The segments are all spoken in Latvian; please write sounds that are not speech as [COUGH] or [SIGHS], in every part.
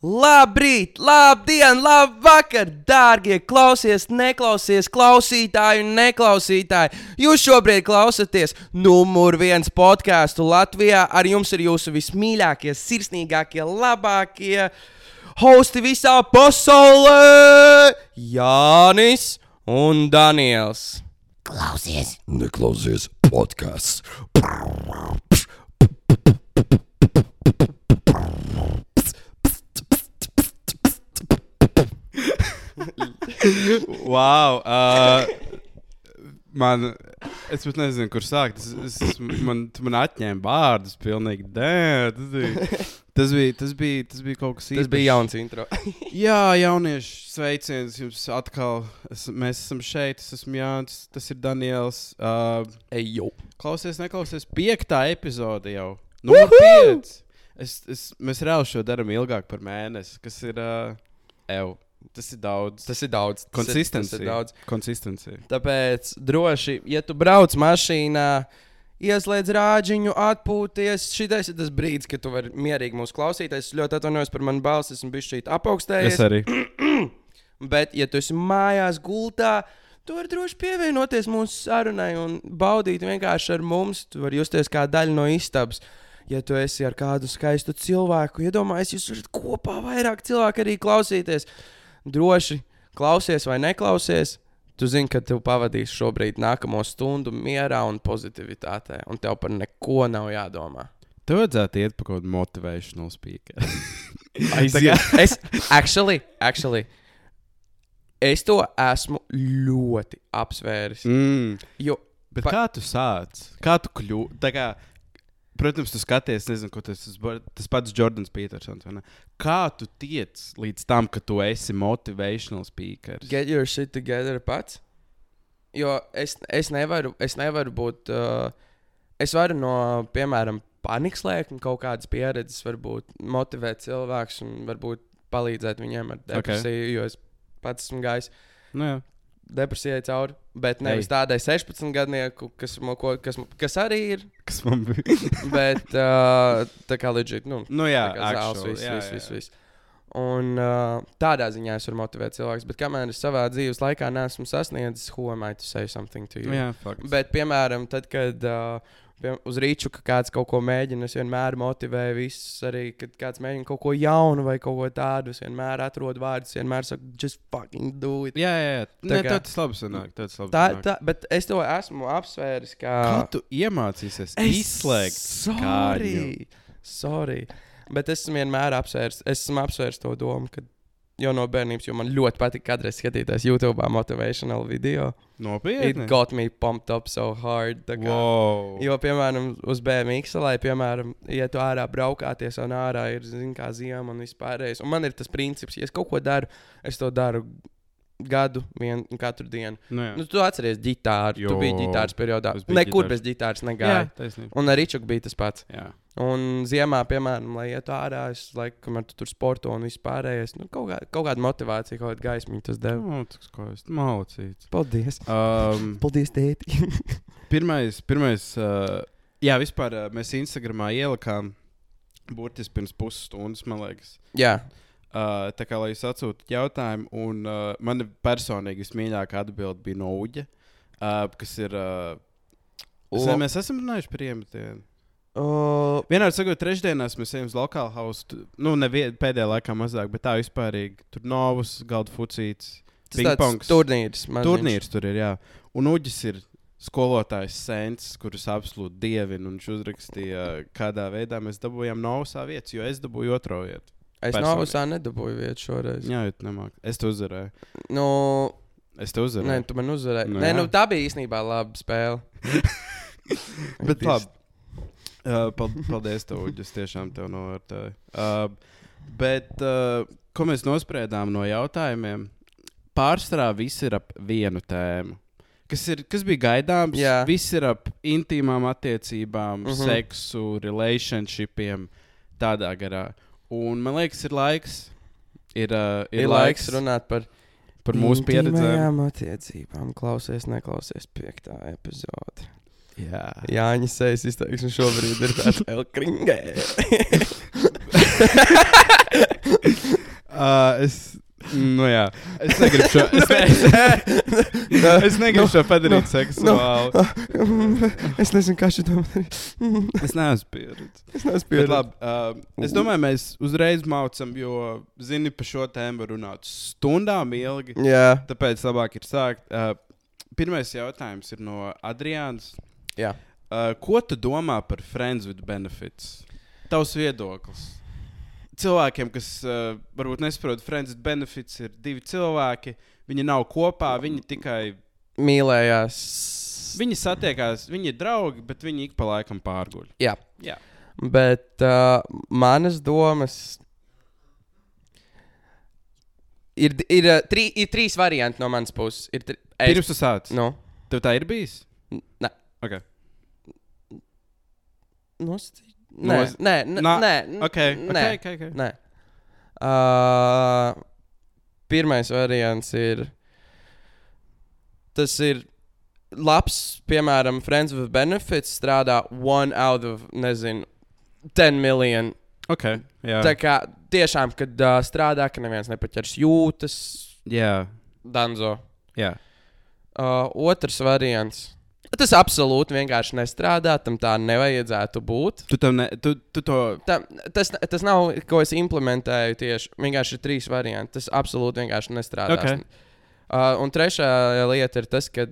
Labrīt, labdien, labvakar, dārgie klausies, neklausies, klausītāji un neklausītāji. Jūs šobrīd klausāties numur viens podkāstu Latvijā. Ar jums ir jūsu vismīļākie, sirsnīgākie, labākie hosti visā pasaulē - Jānis un Daniels. Klausies, Neklausies podkāsts. [LAUGHS] Wow! Uh, man, es pat nezinu, kur sākt. Es, es, man, tu man atņēma vārdus pilnīgi. Dē, tas, bija, tas, bija, tas, bija, tas bija kaut kas īsts. Tas bija jauns intro. [LAUGHS] Jā, jaunieši, sveiciens jums atkal. Es, mēs esam šeit, es esmu Jānis, tas ir Daniels. Uh, Ej, jo. klausies, neklausies. Piektā epizode jau. Numur pieci. Es, es, mēs reāli šo darām ilgāk par mēnesi, kas ir. Uh, ev, tas ir daudz. Tas ir daudz. Konsistencija. Tāpēc droši, ja tu brauc mašīnā, ieslēdz rāģiņu, atpūties. Šitais ir tas brīdis, kad tu vari mierīgi mūs klausīties. Es ļoti atvainojos par manu balsi, esmu bijis šeit apaugstējies. Es arī. [CLEARS THROAT] Bet, ja tu esi mājās, gultā, tu vari droši pievienoties mūsu sarunai un baudīt vienkārši ar mums. Tu vari justies kā daļa no istabas. Ja tu esi ar kādu skaistu cilvēku, iedomājies, jūs varat kopā vairāk cilvēku arī klausīties. Droši klausies vai neklausies. Tu zini, ka tu pavadīsi šobrīd nākamo stundu mierā un pozitivitātē, un tev par neko nav jādomā. Tev vajadzētu iet pa kaut kādu motivational speaker. [LAUGHS] Aiziet. es, actually, actually, es to esmu ļoti apsvēris. mm. Jo Bet Pa- kā tu sāc? Kā tu kļūsi? Protams, tu skaties, nezinu, ko tas. Tas pats Jordans Petersons. Kā tu tiec līdz tam, ka tu esi motivational speakers? get your shit together pats. Jo es, es, nevaru, es nevaru būt. Uh, es varu no, piemēram, panikas lēkņa kaut kādas pieredzes, varbūt motivēt cilvēkus un varbūt palīdzēt viņiem ar depresiju, okay. jo es pats esmu gājis Nu, jā. Depresijai cauri. Bet nevis Ei. tādai 16 gadnieku, kas, mo- ko- kas, kas arī ir. Kas man bija? [LAUGHS] Bet uh, tā kā legit, nu, nu, jā, zāles, viss, viss, viss, viss. Un uh, tādā ziņā es varu motivēt cilvēkus, bet kamēr es savā dzīves laikā neesmu sasniedzis, who am I to say something to you? Jā, fakts. Bet, piemēram, tad, kad uh, uz rīču ka kāds kaut ko mēģina, es vienmēr motivēju visus. Arī, kad kāds mēģina kaut ko jaunu vai kaut ko tādu, es vienmēr atrodu vārdus, vienmēr saku, just fucking do it. Jā, jā, jā. Tā Nē, kā- tas labi sanāk. Tas labi Tā, sanāk. tā, bet es to esmu apsvēris kā. Kā tu iemācīsies izslēgt? Sorry. Sorry. Bet es esmu vienmēr apsvērs, es esmu apsvērs to domu, ka jau no bērnības, jo man ļoti patīk kādreiz skatīties YouTube motivational video. Nopietni. It got me pumped up so hard. kā- Wow. Jo, piemēram, uz BMX, lai, piemēram, ja tu ārā braukāties un ārā ir, zin, kā ziema un vispārējais. Un man ir tas princips, ja es kaut ko daru, es to daru gadu, vienu katru dienu. Nu, jā. Nu, tu atceries ģitāru, jo, tu biji ģitāras periodā. es Nekur ģitāras. bez ģitāras jā, negāju. taisnība. Un arī čuk bija tas pats. Jā. Un ziemā, piemēram, lai ietu ārā, es laikam, kamēr tu tur sporto un vispārējais, nu, kaut, kā, kaut kāda motivācija, kaut kāda gaismiņa tas deva. Nu, tas skaisti. Malacīts. Paldies! Um, [LAUGHS] Paldies, tēti! [LAUGHS] pirmais, pirmais uh, jā, vispār uh, mēs Instagramā ielikām burtiski pirms pusstundas, man liekas. Jā, Uh, tā kā lai jūs atsūtat jautājumu, un uh, man personīgi vismīļākā atbilde bija no Uģa, uh, kas ir. Uh, O- mēs esam runājuši par iemetienu. uh, Vienā sakot, trešdienās mēs ejam uz lokālu hausu. Nu, nevien, pēdējā laikā mazāk, bet tā vispārīgi. Tur novus, galda fucīts, pingpongs. turnīrs. Turnīrs tur ir, jā. Un Uģis ir skolotājs Sēns, kurus absolūti dievinu. un Viņš uzrakstīja, kādā veidā mēs dabūjām novusā vietu, jo es dabūju otro vietu. Es personīgi. no visā nedabūju vietu šoreiz. Jā, jau nemāk. Es to uzvarēju. Nu, Es nē, uzvarēju. tu man uzvarēji. Nu, nē, jā. nu, tā bija īstenībā laba spēle. [LAUGHS] Bet labi. Uh, pal- paldies, tev, Uģis. Tiešām tev novērtēju. Uh, bet, uh, ko mēs nospriedām no jautājumiem? Pārsvarā viss ir ap vienu tēmu. Kas, ir, kas bija gaidāms? Jā. Viss ir ap intīmām attiecībām, mm. -hmm. seksu, relationshipiem, tādā garā. Un man liekas, ir laiks. Ir, uh, Ir, ir laiks runāt par, par mūsu pieredzēm. attiecībām. Klausies, neklausies piektā epizode. Jā. Jāņa sejas izteiksme šobrīd ir tāds [LAUGHS] elkringē. [LAUGHS] Uh, es, nu, jā, es negribu šo, es ne, es, [LAUGHS] es negribu šo padarīt seksuāli. es nezinu, kā šī doma ir. Es neesmu pieredzējis. Es neesmu pieredzējis. labi, uh, es domāju, mēs uzreiz maucam, jo, zini, par šo tēmu var runāt stundām ilgi. Jā, Tāpēc labāk ir sākt. Uh, pirmais jautājums ir no Adriānas. jā. Uh, ko tu domā par Friends with Benefits? Tavs viedoklis. Cilvēkiem, kas uh, varbūt nesaprot, Friends Benefits ir divi cilvēki. Viņi nav kopā, viņi tikai. Mīlējās. Viņi satiekās, viņi ir draugi, bet viņi ik pa laikam pārguļ. Jā. Jā. Bet uh, manas domas ir, ir, uh, trī, ir trīs varianti no manas puses. Ir tri, Pirms tu sāc. Nu, Tev tā ir bijis? nē. Okay. Nosacīt. Nē, Nos- nē, nē, Nā, nē, Okay. nē, Okay, okay, okay. nē. Uh, pirmais variants ir. Tas ir labs, piemēram, Friends with Benefits strādā one out of, nezinu, 10 miljonu. Okay. Jā. Tā kā tiešām, kad uh, strādā, ka neviens nepaķers jūtas, Jā. Danzo. Jā. Uh, otrs variants. Tas absolūti vienkārši nestrādā, tam tā nevajadzētu būt. Tu, tam ne, tu, tu to. Tā, tas, tas nav, ko es implementēju tieši. Vienkārši ir trīs varianti. Tas absolūti vienkārši nestrādā. Okay. Uh, un trešā lieta ir tas, ka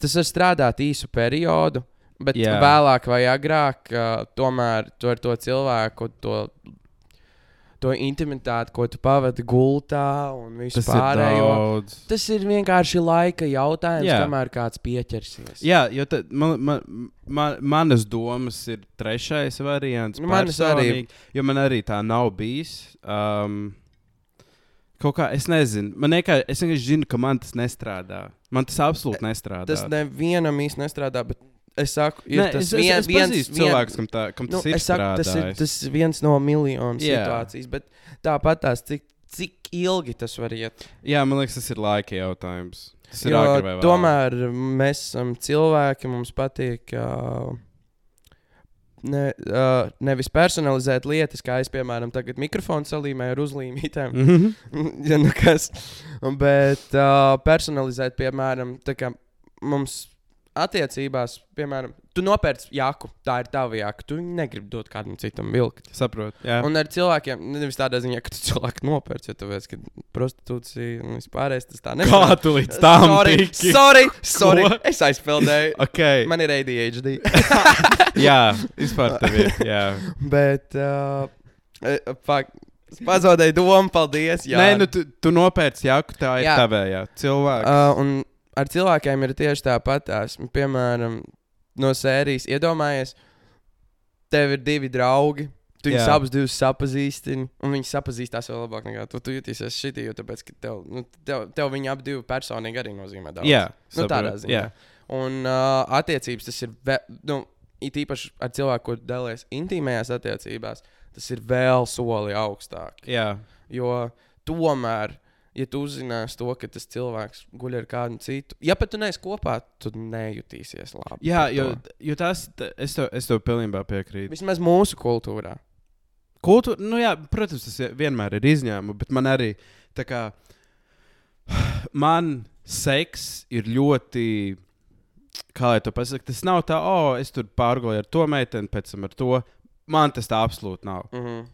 tas var strādāt īsu periodu, bet yeah. vēlāk vai agrāk uh, tomēr tu ar to cilvēku to. To intimitāti, ko tu pavadi gultā, un visu Tas ir pārējo. daudz. Tas ir vienkārši laika jautājums, Jā. kamēr kāds pieķersies. Jā, jo tad man, man, man, manas domas ir trešais variants. Nu, manas arī. Jo man arī tā nav bijis. Um, kaut kā es nezinu. Man vienkārši, es vienkārši zinu, ka man tas nestrādā. Man tas absolūti nestrādā. Tas nevienam īsti nestrādā, bet es saku, ir Nē, tas es, es, vien- es viens, pazīstu vien- cilvēkus, kam, tā, kam Nu, tas ir es saku, tas ir strādājis. tas viens no miljonu Jā. situācijas, bet tāpat tās, cik, cik ilgi tas var iet. Jā, man liekas, tas ir laika jautājums. Tas ir Jo vēlu. tomēr mēs esam cilvēki, mums patīk. Uh, Ne, uh, nevis personalizēt lietas, kā es, piemēram, tagad mikrofonu salīmēju ar uzlīmītēm. Mhm. [LAUGHS] ja, nu kas, bet uh, personalizēt, piemēram, tā kā mums attiecībās, piemēram, tu nopērci jaku, tā ir tava jaka, tu negribi dot kādam citam vilkt. Saprotu. Jā. Un ar cilvēkiem, nevis tādā ziņā, ka tu cilvēku nopērci, jo veids, ka prostitūcija un vispārējais tas tā Kā nestrādā. tu līdz tam sorry, tiki? sorry, sorry, Ko? es aizpildēju. Okay. Man ir ADHD. [LAUGHS] jā, vispār tev ir. Jā. Bet, uh, eh, fuck, pazaudēju domu, paldies. Jā. Nē, nu tu, tu nopērci jaku, tā ir Jā. tavējā. Cilvēks. Uh, un ar cilvēkiem ir tieši tāpat. Piemēram, no sērijas iedomājies, tev ir divi draugi. Tu viņus Jā. abus divus sapazīstini, un viņi sapazīstās vēl labāk nekā tu. Tu jutīsies šitī, jo tāpēc, ka tev, nu, tev, tev viņi abi divi personīgi arī nozīmē daudz. jā, nu, tādā ziņā. jā. Un uh, attiecības tas ir, ve, nu, it īpaši ar cilvēku, kurš dalās intīmajās attiecībās, tas ir vēl soli augstāk. Jā. Jo tomēr, ja tu uzzināsi to, ka tas cilvēks guļ ar kādu citu, ja pat tu neesi kopā, tu nejutīsies labi. Jā, jo, jo tas, es tev, es tev pilnībā piekrītu. Vismaz mūsu kultūrā. Kultūra, nu jā, protams, tas ie- vienmēr ir izņēmums, bet man arī tā kā man seks ir ļoti. Kā lai to pasakā, tas nav tā, oh, es tur pārgāju ar to meiteni, pēc tam ar to. Man tas tā absolūti nav. Mm -hmm.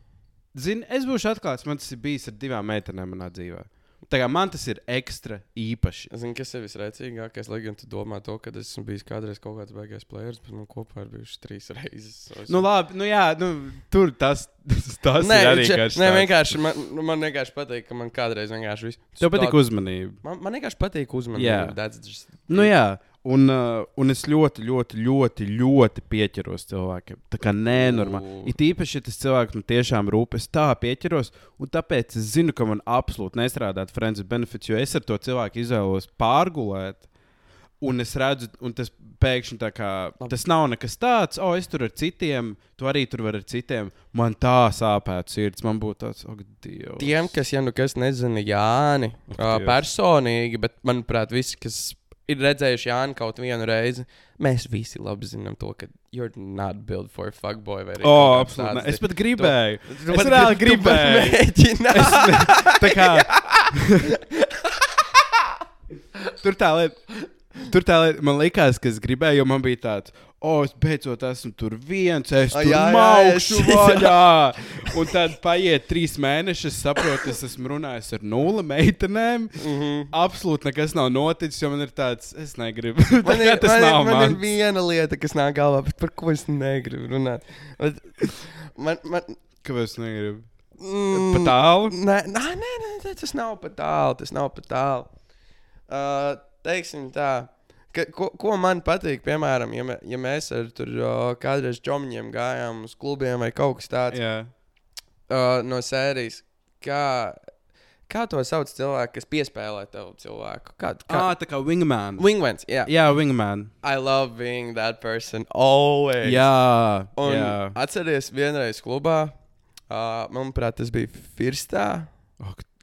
Zini, es būšu atklāts, man tas ir bijis ar divām meitenēm manā dzīvē. Kā man tas ir ekstra īpaši. Es zinu, kas ir visrēcīgākais, lai gan tu domā to, ka es esmu bijis kādreiz kaut kāds baigais players, bet nu, kopā ir bijuši trīs reizes. So es- Nu, labi, nu jā, nu, tur tas, tas, [LAUGHS] tas nē, ir arī kāds nē, vienkārši man, nu, man vienkārši patīk, ka man kādreiz vienkārši viss. Tev patīk tā- uzmanība. Man, man vienkārši patīk Jā. uzmanība. that's just- Nu, jā, un, uh, un es ļoti, ļoti, ļoti, ļoti pieķeros cilvēkiem. Tā kā nenormāli. It īpaši, ja tas cilvēks man tiešām rūp, es tā pieķeros, un tāpēc es zinu, ka man absolūti nestrādāt Friends Benefits, jo es ar to cilvēku izvēlos pārgulēt. Un es redzu, un tas pēkšņi tā kā Labi. tas nav nekas tāds, o, es tur ar citiem, tu arī tur vari ar citiem. Man tā sāpētu sirds, man būtu tāds, ak, Dievs. Tiem, kas, ja nu kas nezina Jāni Ak, uh, personīgi, bet manuprāt, visi, kas ir redzējuši Jānu kaut vienu reizi, mēs visi labi zinām to, ka you're not built for a fuckboy. vai arī O, kaut kāds absolūti. Es pat gribēju. Tu Es pat- reāli gribēju. mēģināji. Es, tā kā. [LAUGHS] Tur tā lieta. Tur tā lieta, man likās, ka es gribēju, jo man bija tāds, o, es beidzot esmu tur viens, es A, tur jā, maukšu jā. vaļā. Un tad paiet trīs mēneši, es saprotu, es esmu runājis ar nulli meitenēm. Mhm. Absolūti nekas nav noticis, jo man ir tāds, es negribu. Man [LAUGHS] ir, tas man, nav ir, man ir viena lieta, kas nāk galvā, bet par ko es negribu runāt. Bet Man, man, Kāpēc es negribu? mm, Pa tālu? Nē, nē, nē, nē, tas nav pa tālu. Tas nav pa tālu. Uh, teiksim tā. Ka, ko, ko man patīk, piemēram, ja, mē, ja mēs ar tur uh, kādreiz čomiņiem gājām uz klubiem vai kaut kas tāds Jā. uh, no sērijas, kā, kā to sauc cilvēku, kas piespēlē tev cilvēku? Kā, kā? Ah, tā kā wingman. Wingmans, jā. Jā, wingman. I love being that person always. Jā, Un jā. atceries vienreiz klubā, uh, manuprāt, tas bija Firstā.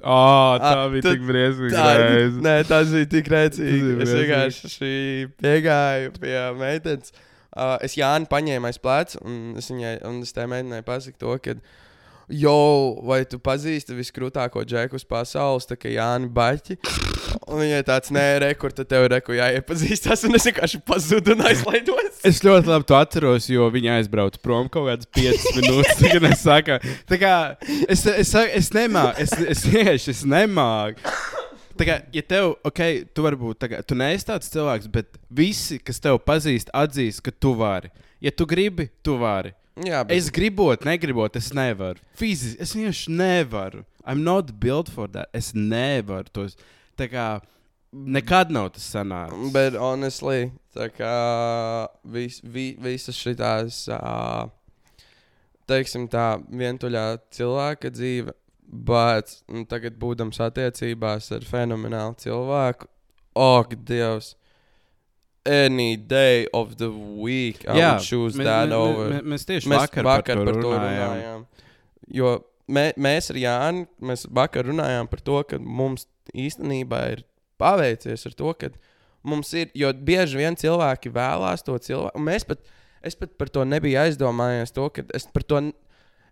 Oh, tā Ah, bija tu- tik briesmīga. Tā, reize. nē, tas bija tik rēcīgi. Es vienkārši piegāju pie meitenes. Uh, es Jānu paņēmu aiz pleca, un es viņai, un es meitenei pasaku to, ka, jo, vai tu pazīsti viskrūtāko džeku uz pasaules, tā kā Jāni Baķi. Un viņai tāds, nē, re, kur tad tev ir, ko jāiepazīstās, un es vienkārši pazudu un aizlaidos. Es ļoti labi to atceros, jo viņa aizbrauca prom kaut kādas 5 minūtes. Kad es saku, tā kā es, es, es, nemāku, es, es vienkārši es nemāku. Tā kā, ja tev, ok, tu varbūt, kā, tu neesi tāds cilvēks, bet visi, kas tev pazīst, atzīst, ka tu vari. Ja tu gribi, tu vari. Jā, bet Es gribot, negribot, es nevaru. Fiziski, es vienkārši nevaru. I'm not built for that. Es nevaru tos. Tā kā nekad nav tas sanācis. Bet, honestly, tā kā vis, vi, visas šīs, uh, teiksim, tā vientuļā cilvēka dzīve, bet nu, tagad, būdams attiecībās ar fenomenālu cilvēku, ak, Dievs! Any day of the week, I Jā, would choose mē- that mē- over. mē- Mēs tieši Mēs vakar, vakar par to runājām. runājām. Jo mē, mēs ar Jānu, mēs vakar runājām par to, ka mums īstenībā ir paveicies ar to, ka mums ir, jo bieži vien cilvēki vēlās to cilvēku, mēs pat, es pat par to nebiju aizdomājies, to, ka es par to,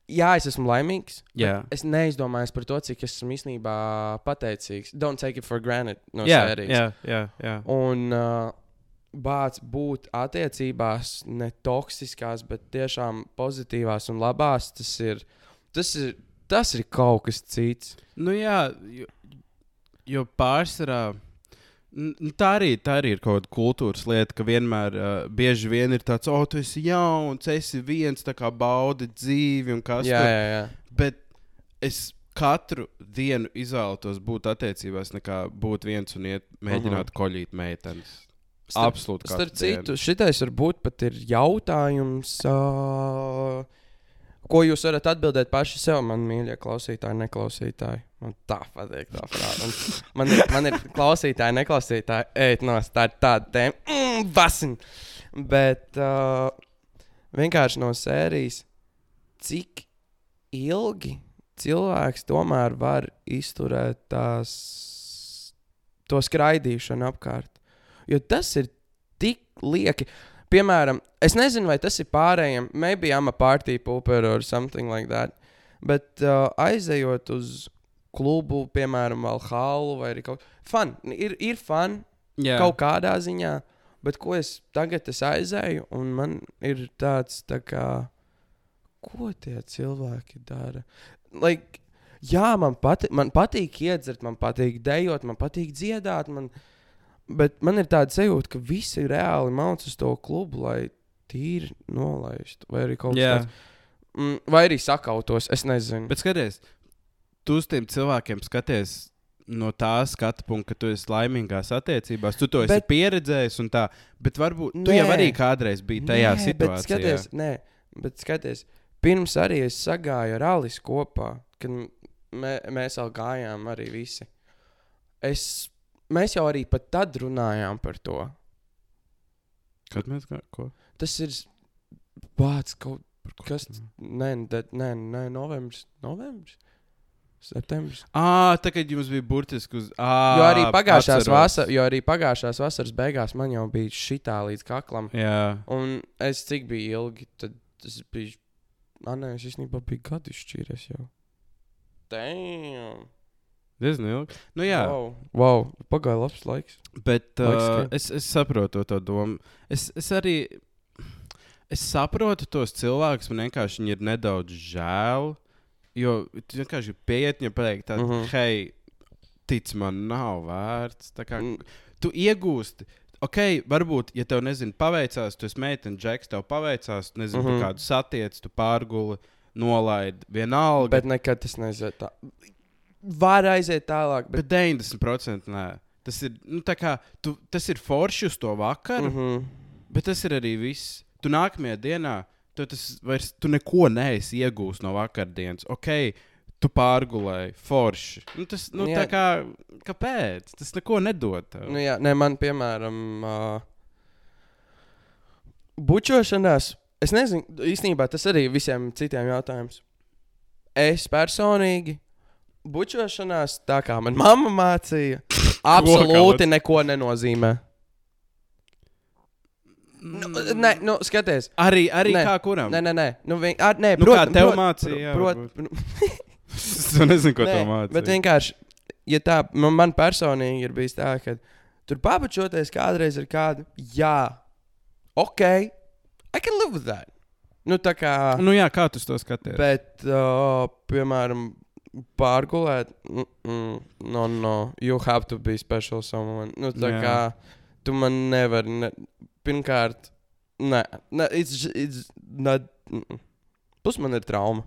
jā, es esmu laimīgs. Jā. Es neizdomājos par to, cik es esmu īstenībā pateicīgs. Don't take it for granted no jā, jā, jā. Un uh, bāc būt attiecībās, ne toksiskās, bet tiešām pozitīvās un labās, tas ir, tas ir, tas ir kaut kas cits. Nu, jā, jo, jo pārsvarā. n- n- Tā arī, tā arī ir kaut kāda kultūras lieta, ka vienmēr uh, bieži vien ir tāds, oh, tu esi jauns, esi viens, tā kā baudi dzīvi un kas jā. Bet es katru dienu izvēlētos būt attiecībās, nekā būt viens un iet, mēģināt uh -huh. koļīt meitenes. Starp- Absolūti. Starp citu, šitais varbūt pat ir jautājums, uh, ko jūs varat atbildēt paši sev, man mīļie klausītāji, neklausītāji. Man tā patīk tā. Un Man, ir- man ir klausītāji, neklausītāji, ej, no tā ir tāda tēma, mm, vasin. Bet uh, vienkārši no sērijas, cik ilgi cilvēks tomēr var izturēt tās, to skraidīšanu apkārt. Jo tas ir tik lieki. Piemēram, es nezinu, vai tas ir pārējiem. Maybe I'm a party pooper or something like that. Bet uh, aizejot uz klubu, piemēram, Valhalla vai arī kaut kā fun. Ir, ir fun Jā. kaut kādā ziņā, bet ko es tagad es aizēju, un man ir tāds, tā kā, ko tie cilvēki dara. Like, jā, man, pati, man patīk iedzert, man patīk dejot, man patīk dziedāt, man, bet man ir tāda sajūta, ka visi reāli mauc uz to klubu, lai tīri nolaistu, vai arī kaut kas tāds. Mm, vai arī sakautos, es nezinu. Bet skaties, tu uz tiem cilvēkiem skaties no tā skatu punkta, ka tu esi laimīgās attiecībās, tu to esi bet, pieredzējis un tā. Bet varbūt tu jau Nē. arī kādreiz biji tajā Nē, situācijā. Bet skaties, nē, bet skaties, pirms arī es sagāju ar Alisu kopā, kad mē, mēs vēl gājām arī visi. Es, mēs jau arī pat tad runājām par to. Kad mēs kā, ko? Tas ir bācis kaut kas. Nē, nē, nē, novembris. novembris? Septembris. Ah, tā kā jums bija burtiski uz. À, Jo arī pagājušās vasaras, jo arī pagājušās vasaras beigās man jau bija šitā līdz kaklam. Jā, Un es cik bija ilgi, tad tas bija. Ah, nē, es īstenībā biju gadu izšķīries jau. Damn! Diezgan ilgi. Nu, jā, Wow, wow. pagāja labs laiks. bet Laiks uh, es, es saprotu to domu. Es, es arī. Es saprotu tos cilvēkus, man vienkārši viņi ir nedaudz žēl. Jo tu vienkārši pieiet viņam pateikt, tā, mm Mhm. -hmm. hei, tic man, nav vērts. Kā Mm. tu iegūsti. Ok, varbūt, ja tev nezinu, paveicās, tu esi meitene, džeks, tev paveicās, nezinu, mm Mhm. -hmm. kādu satiec, tu pārguli, nolaidi, vienalga. Bet nekad tas neaiziet tā. Var aiziet tālāk, bet. Bet 90% nē. Tas ir, nu, tā kā, tu, tas ir forši uz to vakaru, Mm -hmm. -hmm. bet tas ir arī viss. Tu nākamajā dienā, tu, tas vairs, tu neko neesi iegūst no vakardienas. Ok, tu pārgulēji, forši. Nu, tas, nu, Jā. tā kā, kāpēc? Tas neko nedod. Tev. Nu, jā, nē, man, piemēram, uh, bučošanās, es nezinu, īstenībā tas arī visiem citiem jautājums. Es personīgi, bučošanās, tā kā man mamma mācīja, [LAUGHS] absolūti neko nenozīmē. Nu, nē, nu, skaties, Arī, arī Nē. kā kuram? nē, nē, nē, nu, vien, ar, nē Nu, prot, kā tev mācīja, Prot, prot, [LAUGHS] es nezinu, ko Nē, tev mācīja. Bet vienkārši, ja tā man, man personīgi ir bijis tā, ka tur pabučoties kādreiz ar kādu, jā, ok, I can live with that. Nu, tā kā, Nu, jā, kā tu to skaties? bet, uh, piemēram, pārgulēt, mm, mm, no, no, you have to be special someone. Nu, tā Jā. kā, tu man nevari, ne, pirmkārt, nē, nē, it's, it's not, mm, mm. plus man ir trauma.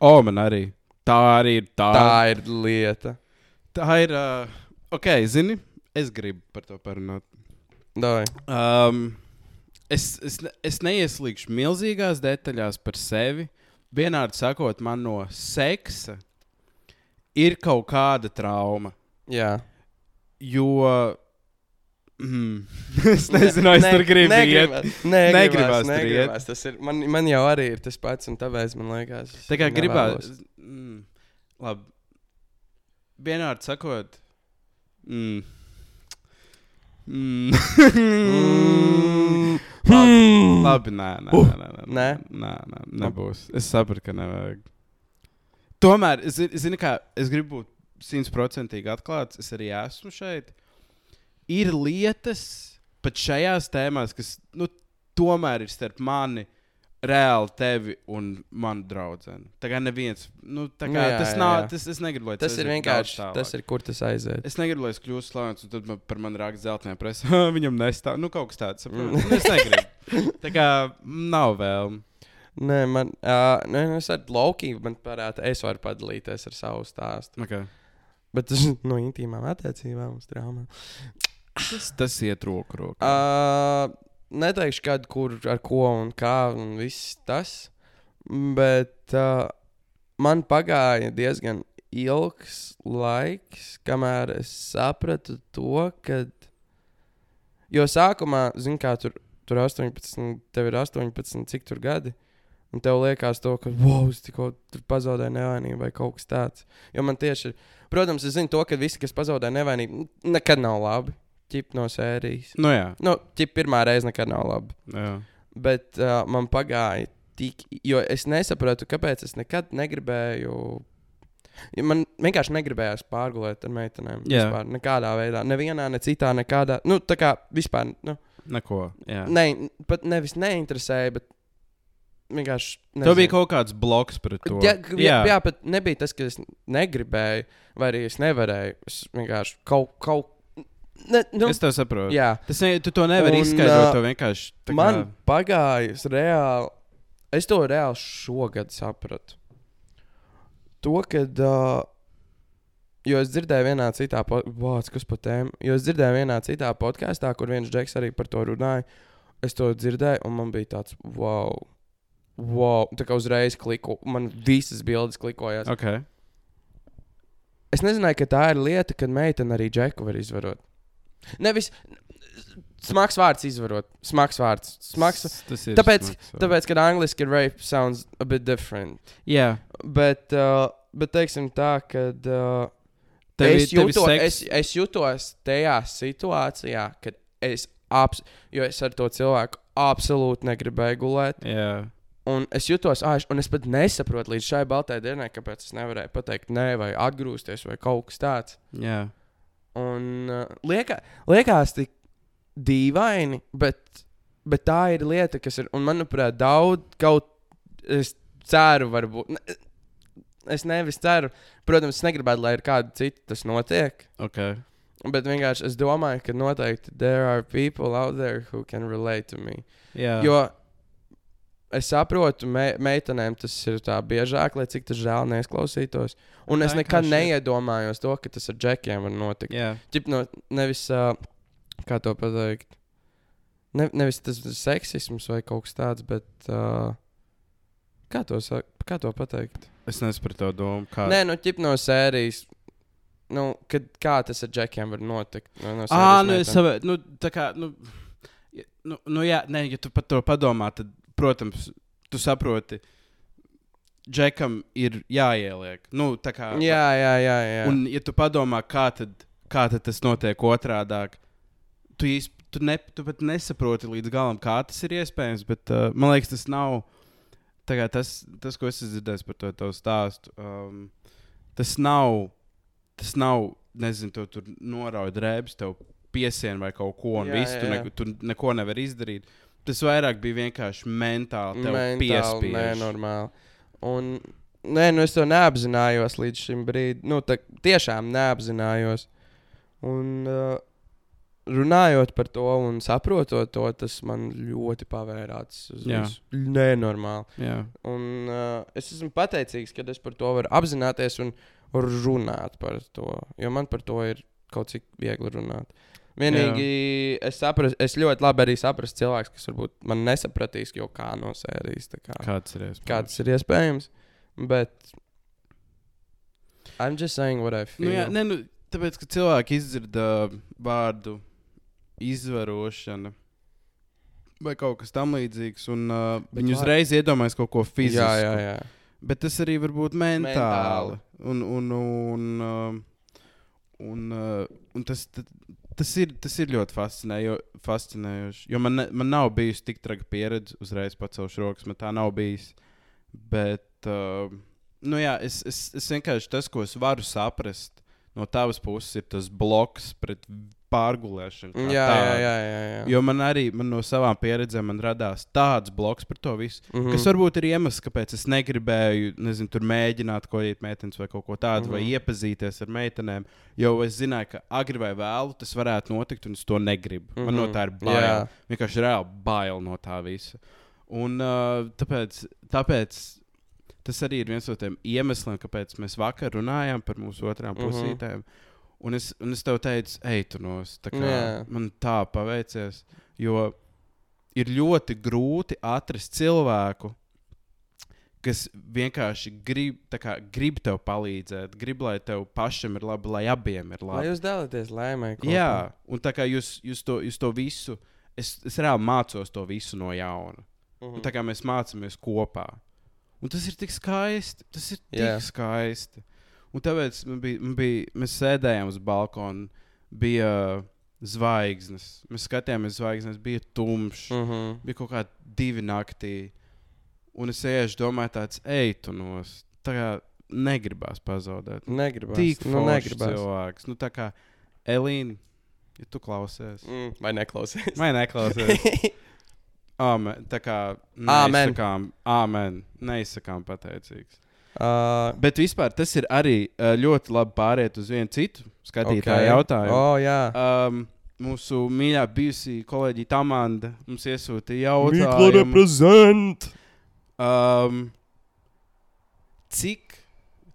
O, man arī. Tā arī ir tā. Tā ir lieta. Tā ir. Uh, ok, zini, es gribu par to parunāt. Dai. Um, es, es, es neieslīgšu milzīgās detaļās par sevi. Vienādi sakot, man no seksa ir kaut kāda trauma. Jā. Jo. Mm, [LAUGHS] es nezinu, es tur gribu iet. Nē, Negribās negribās. tur. Tas ir, man, man jau arī ir tas pats, un tāpēc man liekas, Tā kā gribās. Mm, labi. Vienādi sakot. Mm, mm, [LAUGHS] Mm. labi, labi, nē, nē, Uh, nē, nē, nē, nē? nē, nē, nebūs. Es saprotu, ka nevajag. Tomēr, es, zi- zini, kā es gribu būt simtprocentīgi atklāts, es arī esmu šeit. Ir lietas pat šajās tēmās, kas nu, tomēr ir starp mani, reāli tevi un manu draugu. Tā kā neviens, nu, tā kā Nu, jā, tas jā, nav, jā. tas, es negribu, lai Tas ir aiziet vienkārši, tas ir, kur tas aiziet. Es negribu, lai es kļūstu slavens, un tad man, par mani raksta zeltainā presē. [LAUGHS] Viņam nestāv. Nu, kaut kas tāds. Mm. Mm. Es negribu. Tā kā nav vēl. Nē, man, uh, nē, nu, es ar Loki, man parāda, es varu padalīties ar savu stāstu. Okay. Bet tas [LAUGHS] no intīmām attiecībām uz traumām. Tas, tas iet roku rokā. Uh, neteikšu, kad, kur, ar ko un kā, un viss tas. Bet uh, man pagāja diezgan ilgs laiks, kamēr es sapratu to, ka. Jo sākumā, zināmā mērā, tur, tur 18, tev ir 18, cik tur gadi. Un tev liekas, to, ka, wow, es tikko pazaudēju nevainību vai kaut kas tāds. Jo man tieši ir, protams, es zinu to, ka visi, kas pazaudē nevainību, nekad nav labi. Ķip no sērijas. Nu, jā. Nu, ķip pirmā reize nekad nav labi. jā. Bet uh, man pagāja tik, jo es nesapratu, kāpēc es nekad negribēju. Man vienkārši negribējās pārgulēt ar meitenēm. Jā. Vispār, nekādā veidā. Nevienā, ne citā, nekādā. Nu, tā kā vispār. Nu, Neko. Jā. ne, pat nevis neinteresēja, bet vienkārši. Tev bija nezinu. kaut kāds bloks pret to. Jā, jā. jā, bet nebija tas, ka es negribēju, vai arī es nevarēju. Es vienkārši kaut kā. Ne, nu, Es tev saprotu. jā, Tas ne, tu to nevari Un, izskaidrot. To vienkārši. tā man Kā, pagājis reāli. Es to reāli šogad sapratu. To, kad. Uh, jo es dzirdēju vienā citā, podkāstā, kas par tēmu, jo es dzirdēju vienā citā podkāstā, kur viens džeks arī par to runāja. Es to dzirdēju, un man bija tāds, wow, wow. Tā kā uzreiz kliku, man visas bildes klikojās. okay. Es nezināju, ka tā ir lieta, kad meitene arī džeku var izvarot. Nevis smags vārds izvarot, smags vārds. Smags, Tas- ir. Tāpēc- smags, tāpēc, ka angliski rape sounds a bit different. Jā. Bet uh, bet teiksim tā, ka. Uh, Tev es, ir- ir jūto, es, es jutos tajā situācijā, kad es, abs, es ar to cilvēku absolūti negribēju gulēt. Jā, Un es jutos, es- un es pat nesaprotu līdz šai baltai dienai, kāpēc es nevarēju pateikt, nē, vai atgrūsties, vai kaut kas tāds. jā. Un uh, lieka, liekas, tik dīvaini, bet, bet tā ir lieta, kas ir. Un, manuprāt, daudz kaut es ceru, varbūt. Ne, es nevis ceru, protams, es negribētu, lai ar kādu citu tas notiek. Okay. Bet vienkārši es domāju, ka noteikti there are people out there who can relate to me. Jā. Jo es saprotu, me, meitenēm tas ir tā biežāk, lai cik tas žēl neizklausītos. Un es nekad ir. neiedomājos to, ka tas ar džekiem var notikt. Jā. Ģip, no, nevis, uh, kā to pateikt, ne, nevis tas seksisms vai kaut kas tāds, bet uh, kā, to, kā to pateikt? Es nesaprotu to domu. Kā... Nē, nu, ķip no sērijas. Nu, kad, kā tas ar džekiem var notikt? No, no Ah, sērijas nu, es saprotu. Nu, tā kā, nu, nu, nu, jā, nē, ja tu par to padomā, tad, protams, tu saproti, Džekam ir jāieliek. Nu, kā, Jā, jā, jā. jā. Un, ja tu padomā, kā tad, kā tad tas notiek otrādi, tu, īsti, tu, ne, tu pat nesaproti līdz galam, kā tas ir iespējams. Bet uh, man liekas, tas nav tas, tas ko es esmu dzirdējis par to tavu stāstu. Um, tas nav, tas nav, nezinu, tu tur norauj drēbes, tev piesien vai kaut ko, un Jā, viss, tu, jā. ne, tu neko nevari izdarīt. Tas vairāk bija vienkārši mentāli, Mentāli, piespiež. nenormāli. Un, nē, nu es to neapzinājos līdz šim brīdim. Nu, tā, tiešām neapzinājos. Un, uh, runājot par to un saprotot to, tas man ļoti pavērās. Uz, uz nenormāli. Jā. Un, uh, es esmu pateicīgs, ka es par to varu apzināties un runāt par to. Jo man par to ir kaut cik viegli runāt. Vienīgi es, sapras, es ļoti labi arī saprotu cilvēku, kas varbūt man nesapratīs, jo kā no sērijas. Kā, Kāds ir iespējams? kā tas ir iespējams. Bet I'm just saying what I feel. Nu, jā, ne, nu, tāpēc, ka cilvēki izdzird uh, vārdu izvarošana vai kaut kas tamlīdzīgs, un uh, Bet viņi uzreiz iedomājas kaut ko fizisku. jā, jā, jā. Bet tas arī var būt mentāli. Mentāli. Un, un, un, uh, un, uh, un tas, tas, ir, tas ir ļoti fascinējo, fascinējoši. Jo man, ne, man nav bijusi tik traga pieredze, uzreiz pacelšu rokas, man tā nav bijis. Bet, uh, nu jā, es, es, es vienkārši tas, ko es varu saprast no tavas puses, ir tas bloks pret pārgulēšanu. kā Jā, jā, jā, jā, jā. Jo man arī man no savām pieredzēm man radās tāds bloks par to visu. Mhm. Mm. Kas varbūt ir iemesls, kāpēc es negribēju, nezinu, tur mēģināt ko iet meitenes vai kaut ko tādu, mm -hmm. vai Mhm. iepazīties ar meitenēm. Jo es zināju, ka agri vai vēlu tas varētu notikt, un es to negribu. Mm -hmm. Man no Mhm. tā ir bail. Jā. Vienkārši reāli bail no tā visa. Un uh, tāpēc, tāpēc tas arī ir viens no tiem iemesliem, kāpēc mēs vakar runājām par mūsu otrām Mhm. pusītēm. Un es, un es tev teicu, ej, tu nos. tā kā Jā. Man tā paveicies. Jo ir ļoti grūti atrast cilvēku, kas vienkārši grib, kā, grib tev palīdzēt, grib, lai tev pašam ir labi, lai abiem ir Lai labi. jūs dalāties laimē. kopā. Jā, un tā kā jūs, jūs, to, jūs to visu, es, es reāli mācos to visu no jauna. Mhm. Un tā kā mēs mācāmies kopā. Un tas ir tik skaisti. Tas ir tik yeah. skaisti. Un tāpēc man bija, man bija, mēs sēdējām uz balkona, bija zvaigznes. Mēs skatījāmies zvaigznes, bija tumšs, mm. Mhm. bija kaut kādi divi naktī. Un es iešu, domāju, tāds, ej, tu nos. Tā kā negribās pazaudēt. Negribas. Tik nu, negribas. cilvēks. Nu, tā kā Elīna, ja tu klausies. Mm, vai neklausies? Vai neklausies? [LAUGHS] Amen. Tā kā Āmen. neizsakām, amen. Neizsakām pateicīgs. Uh, Bet vispār tas ir arī uh, ļoti labi pāriet uz vienu citu skatītāju okay. jautājumu. Oh, jā. Um, mūsu mīļā bijusī kolēģi Tamanda mums iesūtīja jautājumu, um, cik,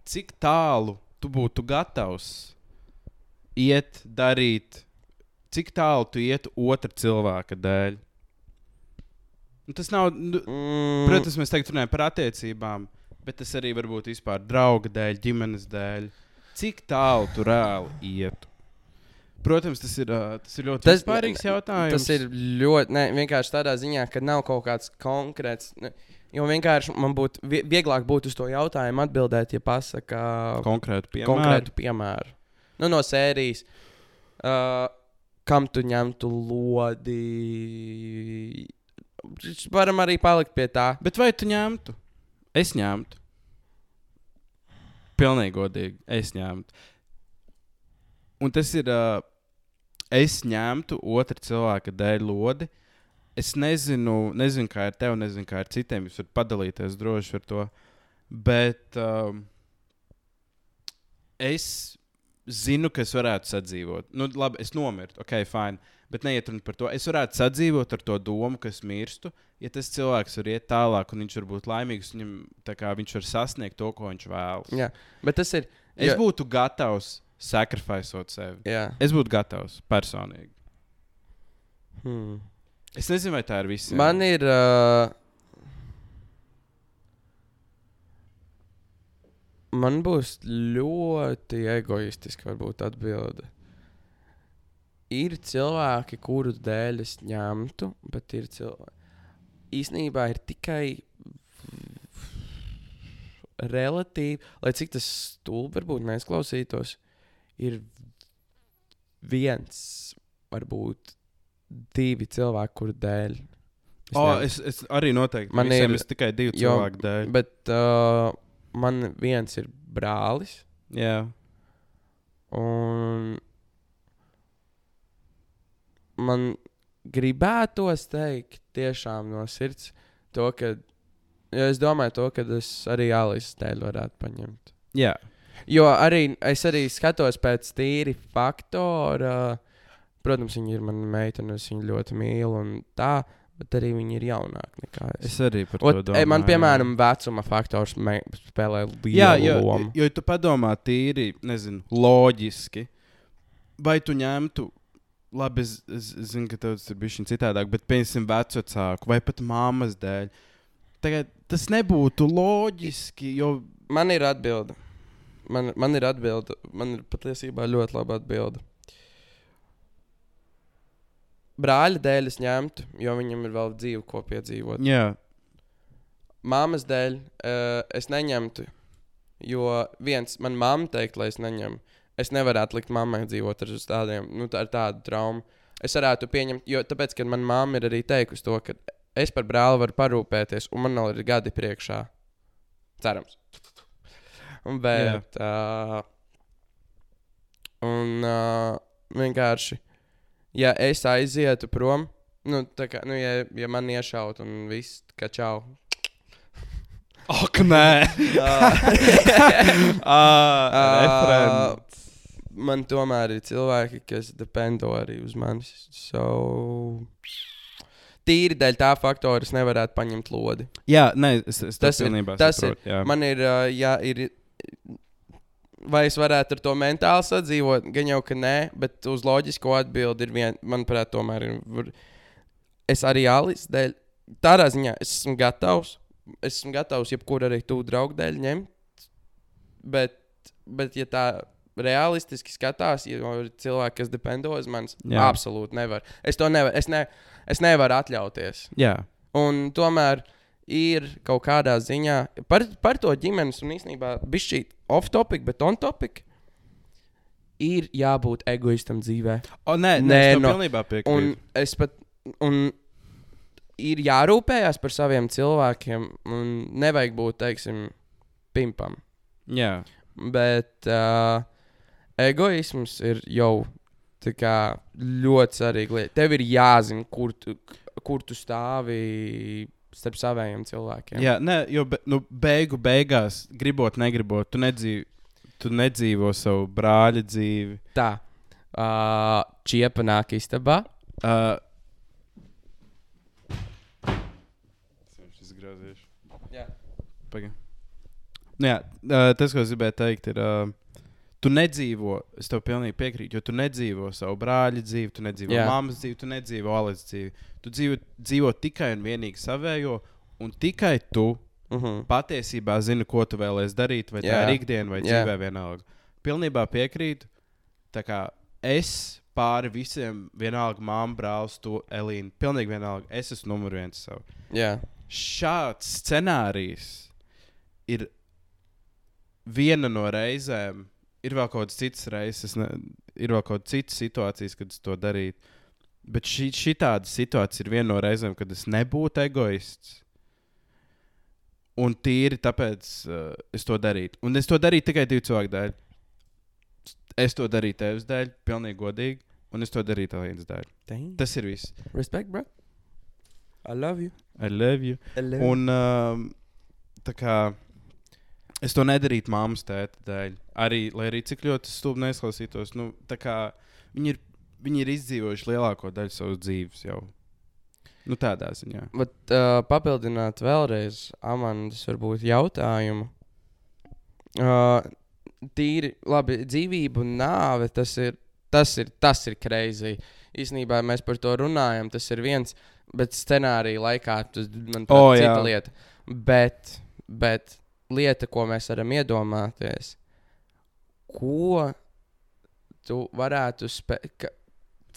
cik tālu tu būtu gatavs iet, darīt, cik tālu tu ietu otra cilvēka dēļ. Nu, tas nav, nu, Mm, protams, mēs tagad runājam par attiecībām, bet tas arī var būt vispār drauga dēļ, ģimenes dēļ. Cik tālu tu reāli ietu? protams, tas ir, tas ir ļoti Tas- vispārīgs jautājums. Tas ir ļoti, ne, vienkārši tādā ziņā, ka nav kaut kāds konkrēts. Ne, jo vienkārši man būtu vie- vieglāk būt uz to jautājumu atbildēt, ja pasakā konkrēti piemēri. konkrētu piemēru. Nu, no sērijas, uh, kam tu ņemtu lodi. Varam arī palikt pie tā. Bet vai tu ņemtu? Es ņemtu. Pilnīgi godīgi. Es ņemtu. Un tas ir. Uh, es ņemtu otra cilvēka dēļ lodi. Es nezinu, nezinu, kā ir tev, nezinu, kā ir citiem. Jūs varat padalīties droši ar to. Bet um, es zinu, ka es varētu sadzīvot. Nu, labi, es nomirtu, ok, fine. Bet neiet runa par to. Es varētu sadzīvot ar to domu, ka es mirstu. Ja tas cilvēks var iet tālāk, un viņš var būt laimīgs, viņam, tā kā viņš var sasniegt to, ko viņš vēlas. Jā, bet tas ir. Es ja- būtu gatavs sacrificēt sevi. Jā. Es būtu gatavs personīgi. Hmm. Es nezinu, vai tā ir visa. Man ir. Uh, man būs ļoti egoistiski, varbūt atbilde. Ir cilvēki, kuru dēļ es ņemtu, bet ir cilvēki. Īsnībā ir tikai relatīvi, lai cik tas stulbi varbūt neizklausītos, ir viens, varbūt divi cilvēki, kuru dēļ. es O, ņemtu. es, es arī noteikti. Man Man ir tikai divu jo- cilvēku dēļ. Bet uh, man viens ir brālis, Jā, un man gribētos teikt tiešām no sirds to, ka. Jo es domāju, to, ka es arī Alises dēļ varētu paņemt. jā. Jo arī es arī skatos pēc tīri faktora. Protams, viņa ir mana meitene, es viņu ļoti mīlu, un tā, bet arī viņa ir jaunāka nekā es. Es arī par Ot, to e, domāju. man, piemēram, vecuma faktors spēlē lielu Jā, jo, lomu. jo tu padomā tīri, nezinu, loģiski. Vai tu ņemtu, labi, es, es, es zinu, ka tev tas ir bijis citādāk, bet piemēram, vecāku vai pat māmas dēļ. Tagad tas nebūtu loģiski, jo Man ir atbilde. Man, man ir atbilde. Man ir patiesībā ļoti laba atbilde. Brāļa dēļ es ņemtu, jo viņam ir vēl dzīve, ko piedzīvot. jā, Māmas dēļ uh, es neņemtu, jo viens, man mamma teikt, lai es neņemu. Es nevaru atlikt mammai dzīvot ar tādiem, nu, tā, ar tādu traumu. Es varētu pieņemt, jo tāpēc, ka manā mamma ir arī teikusi to, ka es par brāli varu parūpēties, un man vēl ir gadi priekšā. Cerams. Bet. Uh, un uh, vienkārši, ja es aizietu prom, nu, tā kā, nu ja, ja man iešaut un viss, ka čau. ak, nē, [LAUGHS] ah, [LAUGHS] referents. Man tomēr ir cilvēki, kas dependo arī uz manis. So, tīri dēļ tā faktora es nevaru paņemt lodi. Jā, nē, es, es Tas ir- tas ir- saprotu. jā. Man ir, ja ir. Vai es varētu ar to mentāli sadzīvot? Gan jau, ka nē, bet uz loģisko atbildi ir viena, manuprāt, tomēr ir. Es arī Alis dēļ, tādā ziņā es esmu gatavs. Es esmu gatavs jebkuru arī tuvu draugu dēļ ņemt. Bet, bet ja tā realistiski skatās, ja ir cilvēki, kas dependo uz manis, Jā. absolūti nevar. Es to nevaru. Es, ne, es nevaru atļauties. Jā, Un tomēr ir kaut kādā ziņā par, par to ģimenes, un īstenībā bija šī off-topic, bet on-topic. Ir jābūt egoistam dzīvē. o, nē, nē, Nē, es no- pilnībā Un piekrītu. es pat. Un ir jārūpējas par saviem cilvēkiem, un nevajag būt, teiksim, pimpam. Jā, Bet uh, egoisms ir jau kā, ļoti svarīga lieta. Tev ir jāzina, kur tu, kur tu stāvi starp saviem cilvēkiem. jā nē, jo be, nu, beigu beigās, gribot, negribot, tu nedzīvo, tu nedzīvo savu brāļa dzīvi. Tā. Uh, čiepa nāk istabā. Uh. Jā. Paga. Nu, jā, tas, ko es gribēju teikt, ir, uh, tu nedzīvo, es tev pilnīgi piekrītu, jo tu nedzīvo savu brāļa dzīvi, tu nedzīvo Jā. mammas dzīvi, tu nedzīvo Alas dzīvi. Tu dzīvo, dzīvo tikai un vienīgi savējo, un tikai tu Uh -huh. patiesībā zini, ko tu vēlēsies darīt, vai tā Jā. ir ikdiena vai Jā. dzīvē vienalga. Pilnībā piekrītu. Tā kā es pāri visiem, vienalga, māma, brālis, to Elīna. Pilnīgi vienalga. Es esmu numur viens savu. Jā, Šāds scenārijs ir viena no reizēm. Ir vēl kaut kādas citas reizes, es ne, ir vēl kaut kādas citas situācijas, kad es to darītu. Bet šī, šī tāda situācija ir viena no reizēm, kad es nebūtu egoists. Un tīri tāpēc uh, es to darītu. Un es to darīju tikai divu cilvēku dēļ. Es to darīju tevis dēļ, pilnīgi godīgi. Un es to darīju viens dēļ. Dang. Tas ir viss. Respect, bro. I love you. I love you. I love you. Un um, tā kā es to nedarītu māmas tēta dēļ. Arī, lai arī cik ļoti stulbi neizklausītos, nu, kā viņi ir, viņi ir izdzīvojuši lielāko daļu savas dzīves jau. Nu, tādā ziņā. Bet uh, papildināt vēlreiz Amandas varbūt jautājumu. Uh, tīri, labi, dzīvība un nāve, tas ir, tas ir, tas ir crazy. Īsnībā mēs par to runājam, tas ir viens, bet scenārija laikā tas man O, ir jā. cita lieta. Bet, bet lieta, ko mēs varam iedomāties, ko tu varētu spēt,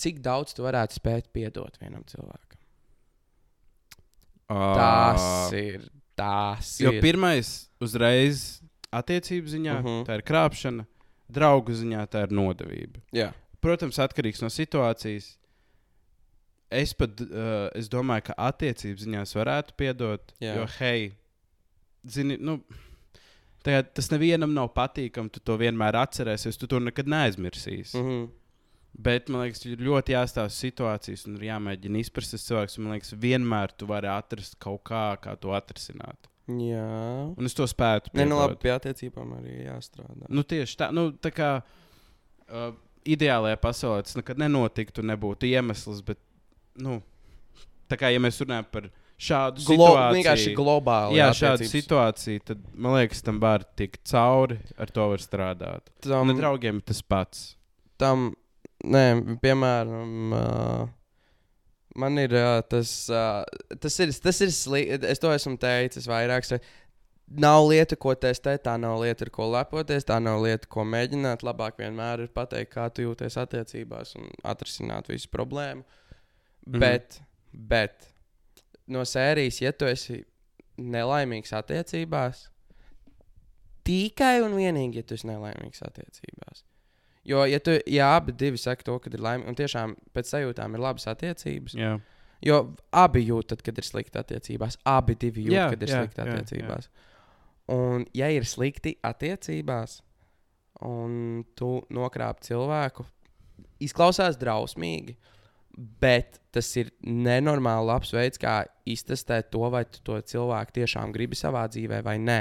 cik daudz tu varētu spēt piedot vienam cilvēkam. Tas ir. Tas Jo ir. pirmais, uzreiz attiecību ziņā, uh Mhm. -huh. tā ir krāpšana, draugu ziņā, tā ir nodevība. Jā, Protams, atkarīgs no situācijas. Es pat uh, es domāju, ka attiecību ziņā varētu piedot. Jā. Jo, hei, zini, nu, tajā, tas nevienam nav patīkami. Tu to vienmēr atcerēsies, tu to nekad neaizmirsīsi. Mm. mm -hmm. Bet man liekas, ir ļoti jāstāsta situācijas un jāmēģina izprast tas cilvēks. Man liekas, vienmēr tu vari atrast kaut kā, kā to atrisināt. Jā. Un es to spētu. Nē, nu labi, pie attiecībām arī jāstrādā. Nu, tieši tā, nu, tā kā uh, ideālajā pasaulē tas nekad nenotiktu, nebūtu iemesls. Bet, nu, tā kā ja mēs runājam par šādu Glo situāciju, vienkārši globāli. jā, šādu situāciju, tad man liekas, tam var tikt cauri, ar to var strādāt. Tam, Un draugiem tas pats. tam nē, piemēram, uh, man ir uh, tas, uh, tas ir, tas ir slikti. Es to esmu teicis vairākas reizes. Nav lieta, ko testēt, tā nav lieta, ar ko lepoties, tā nav lieta, ko mēģināt. Labāk vienmēr ir pateikt, kā tu jūties attiecībās un atrisināt visu problēmu. Mhm. Bet, bet no sērijas, ja tu esi nelaimīgs attiecībās, tikai un vienīgi, ja tu esi nelaimīgs attiecībās. Jo, ja, tu, ja abi divi saka to, ka ir laimīgi, un tiešām pēc sajūtām ir labas attiecības, Jā, jo abi jūt, tad, kad ir slikti attiecībās, abi divi jūt, Jā, kad ir jā, slikti jā, jā. attiecībās. Un, ja ir slikti attiecībās, un tu nokrāp cilvēku, izklausās drausmīgi, bet tas ir nenormāli labs veids, kā iztestēt to, vai tu to cilvēku tiešām gribi savā dzīvē vai nē.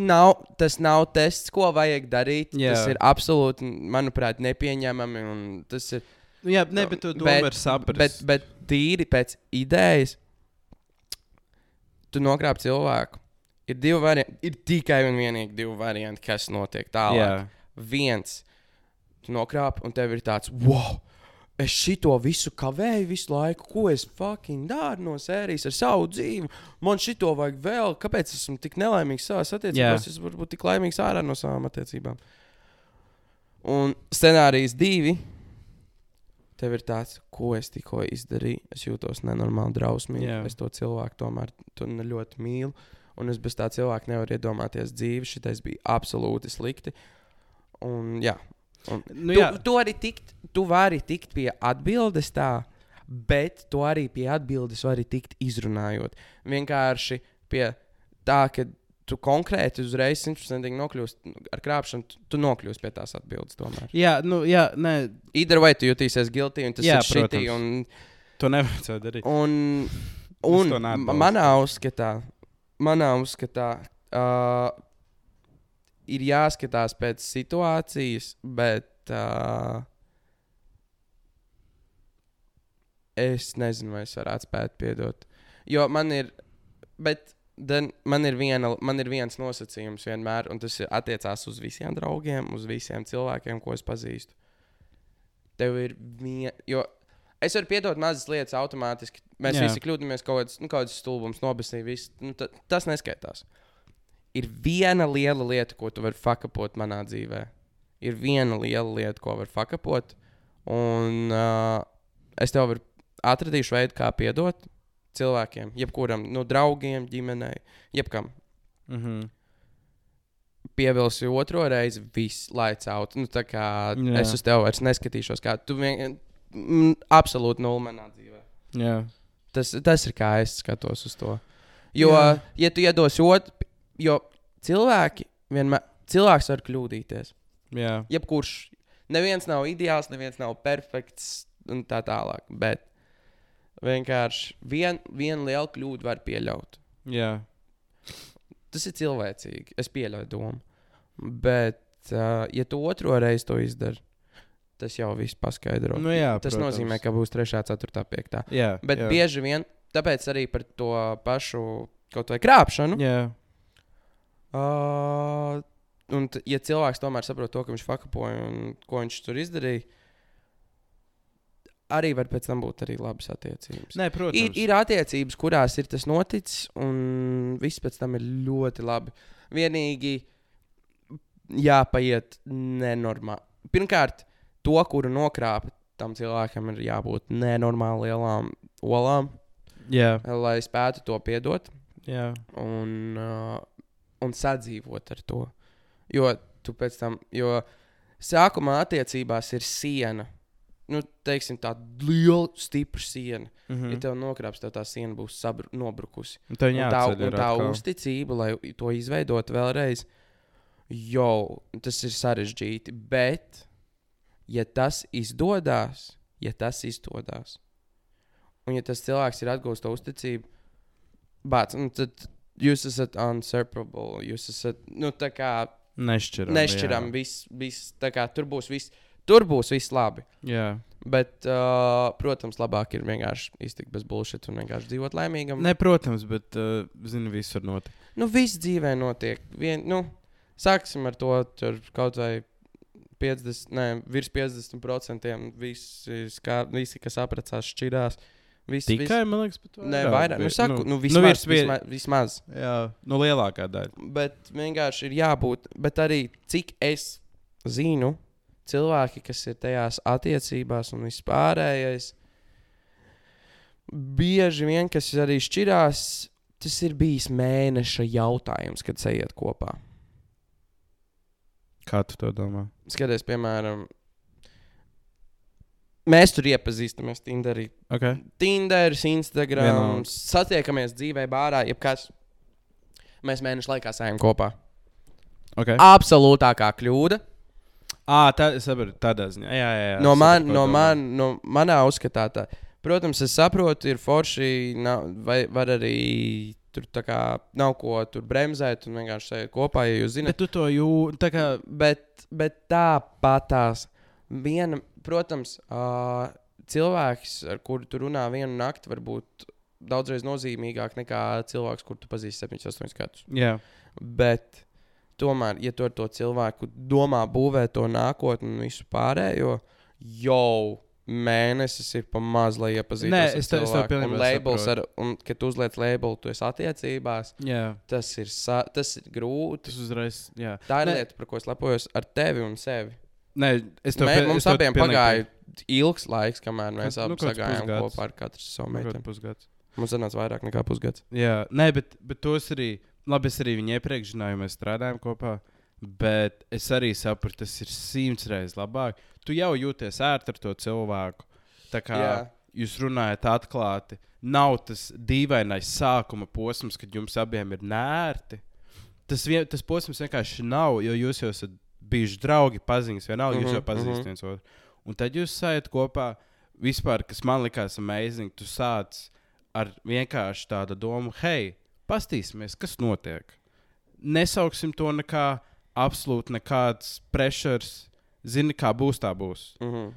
Nav, tas nav tests, ko vajag darīt. Jā. Tas ir absolūti, manuprāt, nepieņemami. un Tas ir Nu, jā ne, bet tu domā, ir saprast. Bet, bet tīri pēc idejas, tu nokrāp cilvēku. Ir divi varianti, ir tikai un vienīgi divi varianti, kas notiek tālāk. Jā. Viens, tu nokrāp, un tev ir tāds, wow, es šito visu kavēju visu laiku, ko es fucking daru no sērijas ar savu dzīvi. Man šito vajag vēl, kāpēc esmu tik nelaimīgs savā attiecībās? Jā. Es varu būt tik laimīgs ārā no savām attiecībām. Un scenārijs divi. Tev ir tāds, ko es tikko izdarīju. Es jūtos nenormāli drausmīgi. Jā. Es to cilvēku tomēr ne ļoti mīlu. Un es bez tā cilvēka nevaru iedomāties dzīvi. Šitais bija absolūti slikti. Un, jā, un, Nu, tu, jā. tu, arī tikt, tu vari tikt pie atbildes tā, bet tu arī pie atbildes vari tikt izrunājot. Vienkārši pie tā, ka tu konkrēti uzreiz simtprocentīgi nokļūsi ar krāpšanu, tu, tu nokļūsi pie tās atbildes tomēr. Jā, nu, jā, nē, Either vai tu jutīsies guilty, un tas Jā, ir šitī, un, to nevajadzētu darīt. un, un manā uzskatā, manā uzskatā uh, ir jāskatās pēc situācijas, bet uh, es nezinu, vai es varētu spēt piedot. Jo man ir, bet then, man ir, viena, man ir viens nosacījums vienmēr, un tas attiecās uz visiem draugiem, uz visiem cilvēkiem, ko es pazīstu. Tev ir viena, jo es varu piedot mazas lietas automātiski. Mēs Jā. Visi kļūdāmies kaut kādas, nu, nobasīt, visu, nu, ta, tas neskaitās. Ir viena liela lieta, ko tu vari fakapot manā dzīvē. Ir viena liela lieta, ko var fakapot, Un uh, es tev varu atradīšu veidu, kā piedot cilvēkiem, jebkuram, no draugiem, ģimenei, jebkam. Mm -hmm. Pievilsi otro reizi, viss laic out. Nu, tā kā Jā. es uz tevi vairs neskatīšos, kā tu vienkārši mm, absolūti nulle manā dzīvē. Jā. Tas, tas ir kā es skatos uz to. Jo. Jā. ja tu iedos otru, jo cilvēki vienmēr, cilvēks var kļūdīties. Jā. Jebkurš, neviens nav ideāls, neviens nav perfekts un tā tālāk. Bet vienkārši vien, vienu lielu kļūdu var pieļaut. Jā. Tas ir cilvēcīgi. Es pieļauju domu. Bet, uh, ja tu otro reizi to izdari, tas jau viss paskaidro. Nu, jā tas protams. nozīmē, ka būs 3, 4, 5. Jā. Bet jā. bieži vien, tāpēc arī par to pašu kaut vai krāpšanu. Jā. Uh, un, ja cilvēks tomēr saprot to, ka viņš fakapoja un ko viņš tur izdarīja, arī var pēc tam būt arī labas attiecības. Nē, protams. Ir, ir attiecības, kurās ir tas noticis, un viss pēc tam ir ļoti labi. Vienīgi jāpaiet nenormāli. Pirmkārt, to, kuru nokrāpa, tam cilvēkam ir jābūt nenormāli lielām olām, Jā. lai spētu to piedot Jā. un, uh, un sadzīvot ar to. Jo tu pēc tam, jo sākumā attiecībās ir siena. Nu, teiksim, tāda liela, stipra siena. Mm. Mhm. Ja tev nokrāps, tad tā siena būs sabru, nobrukusi. Un tev Un tā, un ir tā uzticība, lai to izveidotu vēlreiz, jau tas ir sarežģīti. Bet, ja tas izdodas, ja tas izdodas, un ja tas cilvēks ir atgūstis to uzticību, bāc, nu, tad jūs esat unsurpassable. Jūs esat nu, tā kā Nešķiram. nešķiram. Viss, viss, tā kā tur būs viss, tur būs viss labi. Jā. Bet, uh, protams, labāk ir vienkārši iztikt bez bullshit un vienkārši dzīvot laimīgam. Ne, protams, bet, uh, zini, viss var notikt. Nu, viss dzīvē notiek. Vien, nu, sāksim ar to, tur kaut vai 50, ne, virs 50% visi, kā, visi kas apprecās, šķirās. Viss, Tikai, man liekas, pat Nē, vairāk. Nu, saku, nu, nu, vismaz, virs vie- vismaz, vismaz. Jā, nu lielākā daļa. Bet vienkārši ir jābūt. Bet arī cik es zinu, cilvēki, kas ir tajās attiecībās un vispārējais, bieži vien, kas arī šķirās, tas ir bijis mēneša jautājums, kad ejiet kopā. Kā tu to domā? Skaties, piemēram, mēs tur iepazīstamies Tinderī. Okay. Tinderis, Instagram, satiekamies dzīvē, bārā, jebkas. Mēs mēnešu laikā sējam kopā. Okay. Absolūtākā kļūda. À, tā, es saprotu, tādā ziņā. Jā, jā, jā. no, man, saprotu, ko no, man, no manā uzskatā, tā. protams, es saprotu, ir forši, nav, vai var arī tur tā kā nav ko tur bremzēt un vienkārši sēžat kopā, ja jūs zināt. Bet tu to jūti. Tā. Bet, bet tāpatās, viena, protams, uh, cilvēks, ar kuru tu runā vienu nakti, var būt daudzreiz nozīmīgāk nekā cilvēks, kuru tu pazīsti 7, 8 gadus. Jā. Bet tomēr, ja tu ar to cilvēku domā būvēt to nākotni un visu pārējo, jau mēnesis ir pa maz, lai iepazītos Nē, es te- es tev pilnībā saprotu. un, kad tu uzliec labelu, tu esi attiecībās, jā. tas ir, tas ir grūti. Tas uzreiz. Jā. Tā ir Nē. lieta, par ko es lepojos ar tevi un sevi. Nē, es Mē, pie- mums abiem pagāja ilgs laiks, kamēr mēs abi nu, kāds sagājām kopā ar katru savu piekrītu. meiteni. Mums sanāca vairāk nekā pusgads. Jā, nē, bet, bet tos arī. Labi, es arī viņu iepriekš zināju, mēs strādājām kopā. Bet es arī sapratu, tas ir simts reizes labāk. Tu jau jūties ērti ar to cilvēku. Tā kā Jā. jūs runājat atklāti, nav tas dīvainais sākuma posms, kad jums abiem ir nērti. Tas, vien, tas posms vienkārši nav, jo jūs jau esat bijuši draugi, paziņas, vienalga, mm -hmm, jūs Mhm, jau pazīstat mhm. viens otru. Un tad jūs sēžat kopā. Vispār, kas man likās amazing, tu sāc ar vienkārši tādu domu, hei, pastīsimies, kas notiek. Nesauksim to nekā absolūti nekāds pressures. Zini, kā būs, tā būs. Mhm.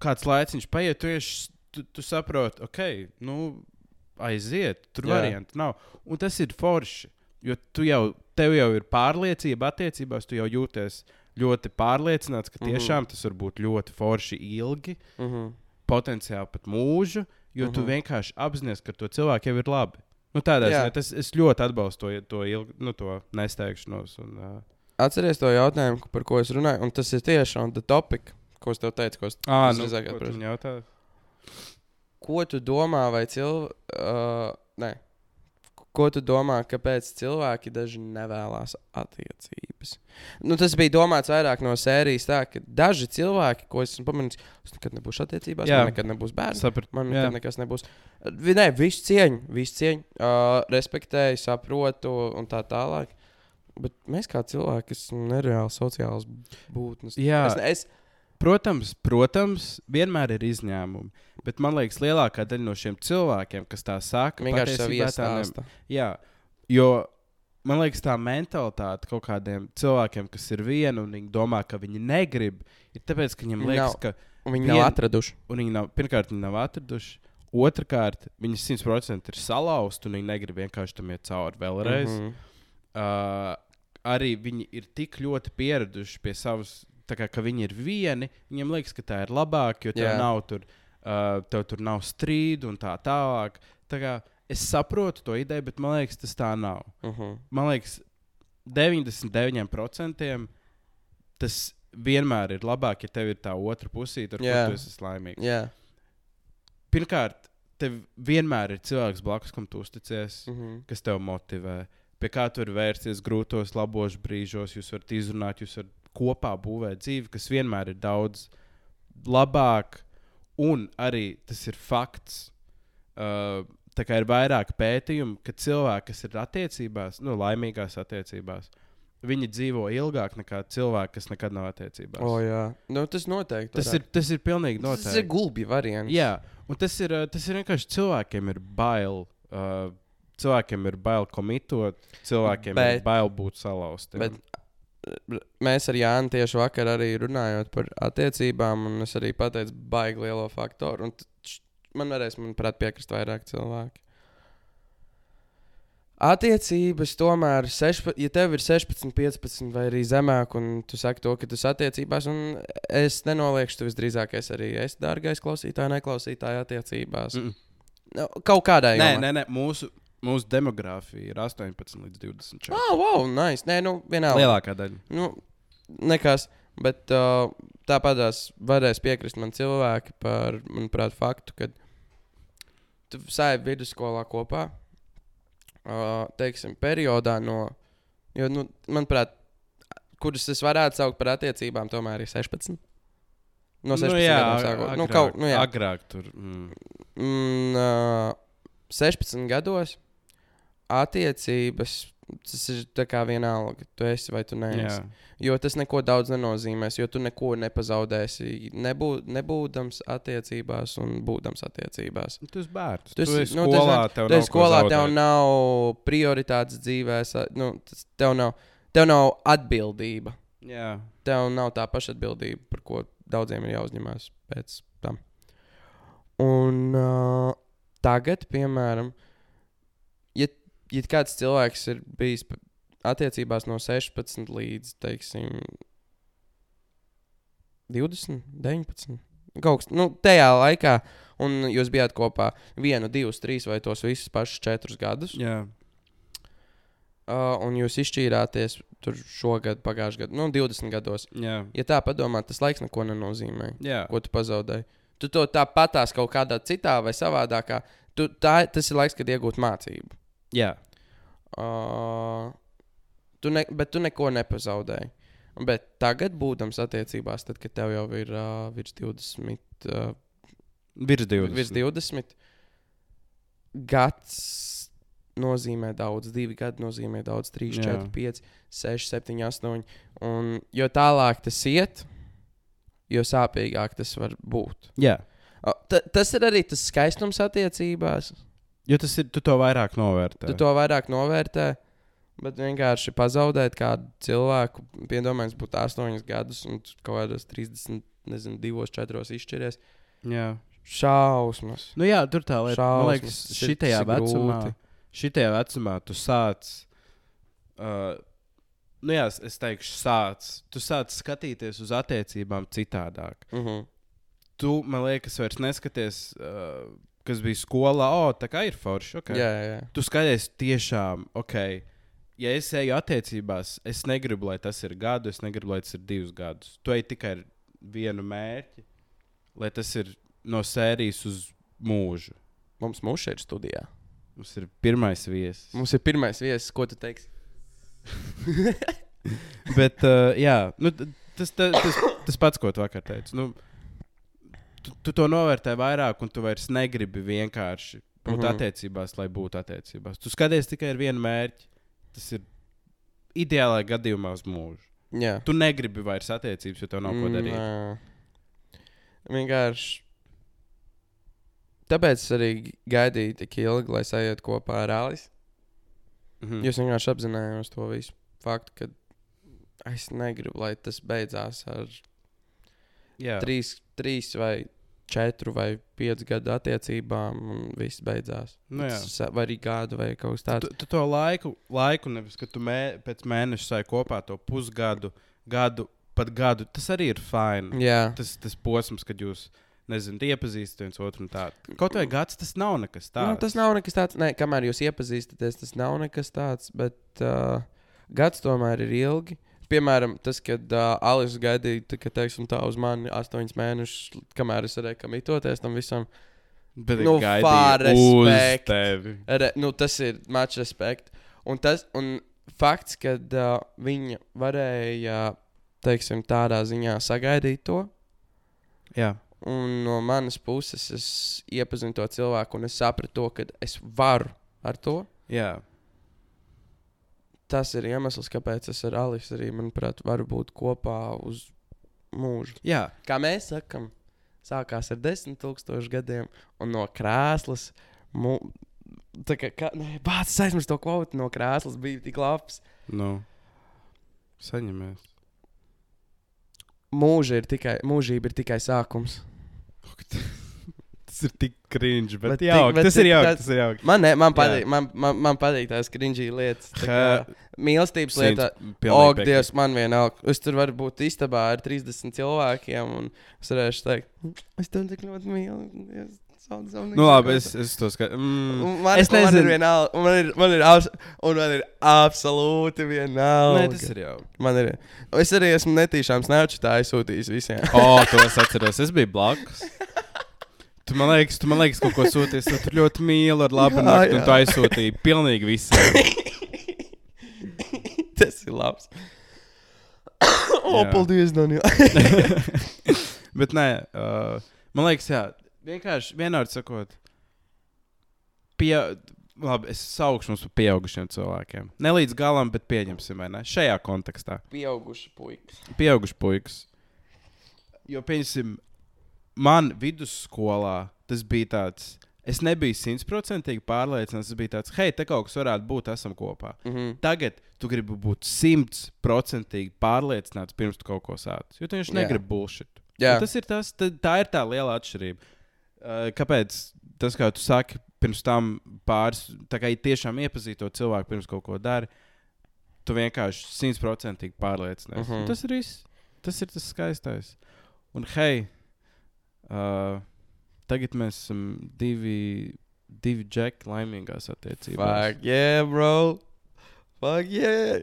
Kāds laiciņš paiet, tu, tieši, tu, tu saproti, ok, nu, aiziet, tur Jā. variantu nav. Un tas ir forši. Jo tu jau, tev jau ir pārliecība attiecībās, tu jau jūties ļoti pārliecināts, ka Mhm. tiešām tas var būt ļoti forši ilgi, Mhm. potenciāli pat mūžu, jo tu Mhm. vienkārši apzinājies, ka to cilvēku jau ir labi. Nu, tādā ziņā tas es ļoti atbalstu to, to, ilg, nu, to nesteigšanos. Un, uh, Atceries to jautājumu, par ko es runāju, un tas ir tieši on the topic, ko es tev teicu, ko es es nu, drīzāk ko tu domā, vai cilvēki. Uh, nē. Ko tu domā, kāpēc cilvēki daži nevēlas attiecības? Nu, tas bija domāts vairāk no sērijas, tā, ka daži cilvēki, ko esmu pamanījis, es nekad nebūšu attiecībās, Jā. man nekad nebūs bērns. Saprat, Man jā. nekad nekas nebūs. Nē, visu cieņu, visu cieņu, uh, respektēju, saprotu un tā tālāk. Bet mēs kā cilvēki esam nereāli sociāls būtnes. Jā. Es, ne- es, Protams, protams, vienmēr ir izņēmumi. Bet man liekas, lielākā daļa no šiem cilvēkiem, kas tā saka, vienkārši sev tā iestāstu. Jā, jo man liekas, tā mentalitāte kaut kādiem cilvēkiem, kas ir viena un viņi domā, ka viņi negrib, ir tāpēc, ka viņiem Viņi liekas, nav- ka viņi Vien- nav atraduši. un viņi nav, pirmkārt, viņi nav atraduši. Otrakārt, viņi 100% ir salauzti un viņi negrib vienkārši tam iet cauri vēlreiz. Mm. -hmm. uh, arī viņi ir tik ļoti pieraduši pie savas, tā kā ka viņi ir vieni. Viņiem liekas, ka tā ir labāk, jo Jā. nav tur, uh, tev tur nav strīdu un tā tālāk. Tā kā es saprotu to ideju, bet man liekas, tas tā nav. Mhm. Man liekas, 99% tas vienmēr ir labāk, ja tev ir tā otra pusīte, ar Jā. kuru tu esi laimīgs. Jā. Pirmkārt, tev vienmēr ir cilvēks blakus, kam tu uzticies, mm. Mhm. kas tev motivē. Pie kā tu vari vērsties grūtos, labos brīžos, jūs varat izrunāt, jūs varat kopā būvēt dzīvi, kas vienmēr ir daudz labāk. Un arī tas ir fakts. Uh, tā kā ir vairāk pētījumu, ka cilvēki, kas ir attiecībās, nu, laimīgās attiecībās, viņi dzīvo ilgāk nekā cilvēki, kas nekad nav attiecībās. O, jā. Nu, tas noteikti. tas, varētu. ir, tas ir pilnīgi noteikti. Tas ir gulbi variants. Jā, un tas ir, uh, tas ir vienkārši cilvēkiem ir bail. Uh, cilvēkiem ir bail komitot, cilvēkiem bet, ir bail būt salauztiem. Bet mēs ar Jānu tieši vakar arī runājot par attiecībām, un es arī pateicu, baigi lielo faktoru. Un man varēs, manuprāt, piekrist vairāk cilvēki. Attiecības tomēr, sešpa, ja tev ir 16, 15 vai arī zemāk, un tu saki to, ka tu esi attiecībās, un es nenoliekšu, tu visdrīzāk esi arī es, dārgais klausītāj, neklausītāj, attiecībās. Mm. Nu, kaut kādā nē, jomā. nē, nē, mūsu, mūsu demogrāfija ir 18 līdz 24. Ah, wow, nice. Nē, nu, vienalga. Lielākā daļa. Nu, nekas. Bet uh, tāpat varēs piekrist man cilvēki par, manuprāt, faktu, ka tu sēdi vidusskolā kopā. Uh, teiksim, periodā no, jo, nu, manuprāt, kuras es varētu saukt par attiecībām, tomēr ir 16. No 16 nu, jā, gadiem sākot. agrāk, Nu, kaut, nu, jā. agrāk tur. Mm. Mm, uh, 16 gados attiecības. Tas ir tā kā vienalga, tu esi vai tu neesi. Jā. Jo tas neko daudz nenozīmēs, jo tu neko nepazaudēsi. Nebū, nebūdams attiecībās un būdams attiecībās. Tu esi bērns. Tu Tu esi- esi nu, skolā, tev esi ko skolā, tev nav prioritātes dzīvē, nu, tas, tev, nav, tev nav atbildība. Jā. Tev nav tā paša atbildība, par ko daudziem ir jāuzņemās pēc tam. Un uh, tagad, piemēram, ja, ja kāds cilvēks ir bijis attiecībās no 16 līdz, teiksim, 20, 19. Kaut kas nu, tajā laikā, un jūs bijāt kopā vienu, divus, trīs vai tos visus pašus četrus gadus. Jā. Uh, un jūs izšķīrāties tur šogad, pagājušajā gadā, nu, 20 gados. Jā. Ja tā padomā, tas laiks neko nenozīmē. Jā. Ko tu pazaudēji? Tu to tāpatās kaut kādā citā vai savādākā. Tu, tā, tas ir laiks, kad iegūt mācību. Jā. Uh, tu ne, bet tu neko nepazaudēji. Bet tagad, būdams attiecībās, tad, kad tev jau ir uh, virs 20, uh, Virs 20. virs 20, gads nozīmē daudz, divi gadi nozīmē daudz, 3, Jā. 4, 5, 6, 7, 8. Un jo tālāk tas iet, jo sāpīgāk tas var būt. Jā. Ta, tas ir arī tas skaistums attiecībās. Jo tas ir, tu to vairāk novērtē. Tu to vairāk novērtē. Bet vienkārši pazaudēt kādu cilvēku, piedomājot, būtu 8 gadus, un kaut kādos 30, nezinu, 2, 4 izšķiries. Jā. Šausmas. Nu jā, tur tā lieta. Man liekas, Šausmas. Tas ir- šitajā vecumā, šitajā vecumā tu sāc. Uh, nu jā, es- es teikšu, sāc. Tu sāc skatīties uz attiecībām citādāk. Uh -huh. Tu, man liekas, vairs neskaties, uh, kas bija skolā. O, tā kā ir forši. Okay. Jā, jā. Tu skaties tiešām, ok. Ja es eju attiecībās, es negribu, lai tas ir gadu, es negribu, lai tas ir divus gadus. Tu ej tikai ar vienu mērķi, lai tas ir no sērijas uz mūžu. Mums mūžs ir studijā. Mums ir pirmais viesis. Mums ir pirmais viesis, ko tu teiksi? [LAUGHS] Bet, uh, jā, nu, tas, tas, tas, tas pats, ko tu vakar teici. Nu, tu, tu to novērtē vairāk, un tu vairs negribi vienkārši būt Mhm. mhm. attiecībās, lai būtu attiecībās. Tu skaties tikai ar vienu mērķi. Tas ir ideālajā gadījumā uz mūžu. Jā. Tu negribi vairs attiecības, jo tev nav ko darīt. Mm. Vienkārši. Tāpēc es arī gaidīju tik ilgi, lai sajūtu kopā ar Alisu. Mhm. Jūs vienkārši apzinājos to visu faktu, ka es negribu, lai tas beidzās ar Jā. trīs, trīs vai četru vai piecu gadu attiecībām, un viss beidzās. Nu, jā. Vai arī gadu vai kaut kas Tu, tāds. tu to laiku, laiku nevis, ka tu mē, pēc mēneša sai kopā to pusgadu, gadu, pat gadu. Tas arī ir fini. Tas, tas posms, kad jūs nezināt, iepazīstat viens otru. Kaut vai gads, tas nav nekas tāds. nu, tas nav nekas tāds. Nē, kamēr jūs iepazīstaties, tas nav nekas tāds. Bet uh, gads tomēr ir ilgi. Piemēram, tas, kad uh, Alis gaidīja, ka, teiksim, tā uz mani astoņus mēnešus, kamēr es varēju kamitoties tam visam. Bet nu, tevi. Re, nu, tas ir much respect. Un, tas, un fakts, ka uh, viņa varēja, teiksim, tādā ziņā sagaidīt to. Jā. Un no manas puses es iepazinu to cilvēku, un es sapratu, to, ka es varu ar to. Jā. Tas ir iemesls, kāpēc es ar Alisu arī, manuprāt, varu būt kopā uz mūžu. Jā. Kā mēs sakām, sākās ar desmit tūkstošu gadiem, un no krēslas. Mu... Tā kā, bācis aizmirst to kvotu no krēslas, bija tik labs. Nu. Saņemies. Mūža ir tikai, mūžība ir tikai sākums. Tas ir tik cringe, bet, Bet tik- bet tas ir tik- jauki. tas- Tas ir jauki. Man, ne, man patīk, man, man, man patīk tās cringy lietas. tā kā Mīlestības lietā. Simts- O, pilnīgi Dievs, man vienalga. Es tur varu būt istabā ar 30 cilvēkiem, un es varēšu teikt, es tev tik ļoti mīlu. Nu, labi, nīko." es, es to skatos. Mm. Man, Es nezinu, man ir vienalga. un Man ir, man ir, abs, un man ir absolūti vienalga. Nē, tas ir jauki. Man ir. Es arī esmu netīšām snapchatā aizsūtījis visiem. O, to es atceros. Es biju blakus. [LAUGHS] Tu man liekas, tu man liekas kaut ko sūties. Tu tur ļoti mīli ar labu nakti, un tu aizsūtīji pilnīgi visiem. [LAUGHS] tas ir labs. o, [COUGHS] Jā. paldies, Daniel. [LAUGHS] Bet nē, uh, man liekas, jā, vienkārši vienādi sakot, pie, labi, es saukšu mums par pieaugušiem cilvēkiem. Ne līdz galam, bet pieņemsim, vai ne? Šajā kontekstā. Pieauguši puikas. Pieauguši puikas. Jo, pieņemsim, man vidusskolā tas bija tāds. Es nebiju simtprocentīgi pārliecināts. Tas bija tāds, hei, te kaut kas varētu būt, esam kopā. Mhm. Tagad tu gribi būt simtprocentīgi pārliecināts, pirms tu kaut ko sāc. Jo tu vienkārši Jā. negribi bullshit. Jā. Un Tas ir tas, tā, ir tā liela atšķirība. Uh, kāpēc tas, kā tu saki, pirms tam pāris, tā kā tiešām iepazīst to cilvēku, pirms kaut ko dari, tu vienkārši simtprocentīgi pārliecināties. Mhm. Uh -huh. Tas ir viss. Tas ir tas skaistais. Un hei, uh, tagad mēs esam divi, divi džeki laimīgās attiecībās. Fuck yeah, bro. Fuck yeah.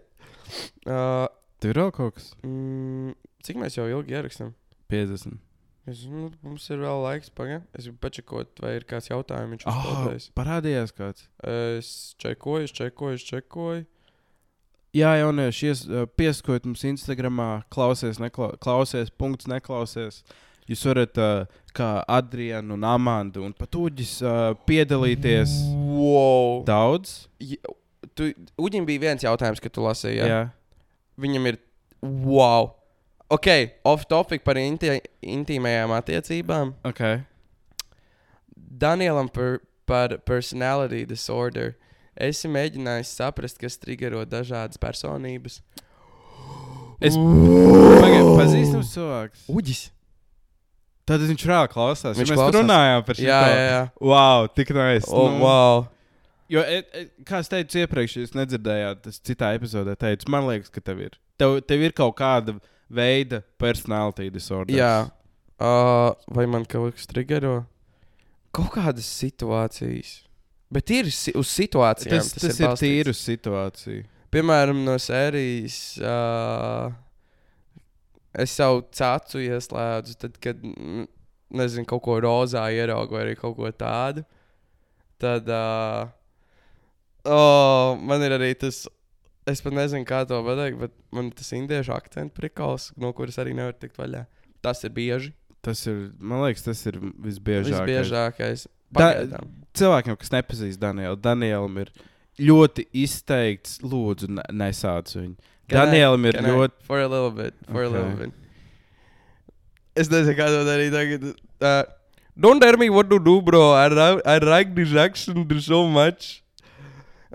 Uh, Tur ir vēl kaut kas mm, cik mēs jau ilgi ierakstām? 50. Es, nu, mums ir vēl laiks, pagaidi. Es gribu pačakot, vai ir kāds jautājums. Viņš Oh, uzpildījis. parādījās kāds. Es čekoju, es čekoju, es čekoju. Jā, jaunieši, uh, piesakojiet mums Instagram, klausies, nekla, klausies, punkts, neklausies. Jūs varat, uh, kā Adriana un Amanda un pat Uģis, uh, piedalīties Wow. daudz. Ja, tu, Uģim bija viens jautājums, kad tu lasīji. Ja? jā. Viņam ir. Wow. Ok, off topic par inti, intīmajām attiecībām. ok. Danielam par, par personality disorder. Esi mēģinājis saprast, kas triggero dažādas personības. Es pagaidu, pazīstams cilvēks. Uģis. Tad viņš reāli klausās. Viņš Viņš mēs klausās. runājām par šo. Jā. Wow, tik nice. Oh, Nu, wow. Jo, e, e, kā es teicu iepriekš, ja jūs nedzirdējāt, tas citā epizodē teicu, man liekas, ka tev ir. Tev, tev ir kaut kāda veida personality disorder. Jā. Uh, vai man kaut kas triggero? Kaut kādas situācijas. Bet ir si uz situācijām. tas, tas, tas ir, ir tīri uz situāciju. Piemēram, no sērijas. Uh, es savu cacu ieslēdzu, tad, kad, mm, nezinu, kaut ko rozā ieraugu vai arī kaut ko tādu. Tad, uh, oh, man ir arī tas, es pat nezinu, kā to pateikt, bet man tas indiešu akcents prikals, no kuras arī nevar tikt vaļā. Tas ir bieži. Tas ir, man liekas, tas ir visbiežākais. Visbiežākais. Da-. Cilvēkiem, kas nepazīst Danielu, Danielam ir ļoti izteikts, lūdzu, ne- nesāc viņu. Danielam ir ļoti. For a little bit. For a little Okay. bit. Es nezinu, kā to darīt tagad. Uh, don't tell me what to do, bro. I, I like this action so much.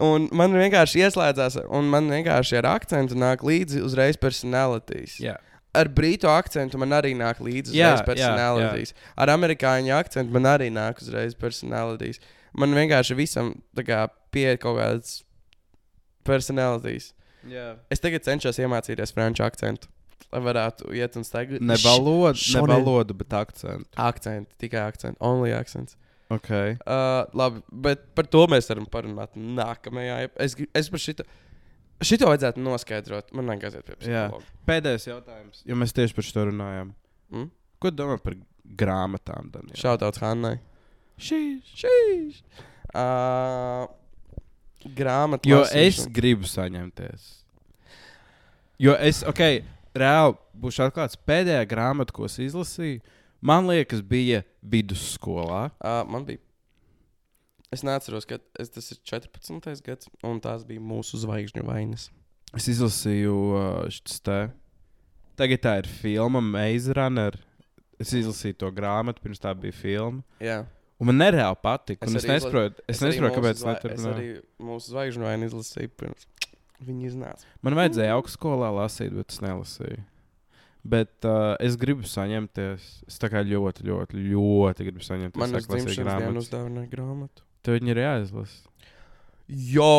Un man vienkārši ieslēdzās, un man vienkārši ar akcentu nāk līdzi uzreiz personalitātes. Jā. Ar brītu akcentu man arī nāk līdzi uzreiz jā, personalitātes. Ar amerikāņu akcentu man arī nāk uzreiz personalitātes. Man vienkārši visam pieeja kaut kādas personalitātes. Jā. Es tagad cenšos iemācīties franču akcentu, lai varētu iet un staigāt. Ne valoda, ne valoda, bet akcentu. Akcenti, tikai akcents, only akcents. Okay. Uh, labi, bet par to mēs varam parunāt nākamajā. Es, es par šito, šito vajadzētu noskaidrot. Man vajag aiziet pie psihologa. Pēdējais jautājums, jo mēs tieši par šo runājām. Mm? Ko domā par grāmatām, Daniel? Šautauts Hannai. Šīs. Šīs. Uh, grāmatu. Jo es lasīšana. gribu saņemties. Jo es, ok, reāli būšu atklāts. Pēdējā grāmata, ko es izlasīju, man liekas, bija vidusskolā. Uh, man bija. Es neatceros, ka es, tas ir 14. gads, un tās bija mūsu zvaigžņu vainas. Es izlasīju uh, šis te. Tagad tā ir filma Maze Runner. Es izlasīju to grāmatu, pirms tā bija filma. Jā. Un man nereāli patika. un Es, Es nesaprotu, es nesaprotu kāpēc tā tur Es arī mūsu zvaigžņu vainu izlasīju pirms [TSK] viņi iznāca. Man vajadzēja augstskolā lasīt, bet es nelasīju. Bet uh, es gribu saņemties. Es tā kā ļoti, ļoti, ļoti gribu saņemties. Man uz sākt lasīt dzimšanas dienu grāmatas. uzdāvināja grāmatu. Tev viņi ir jāizlasa. Jo!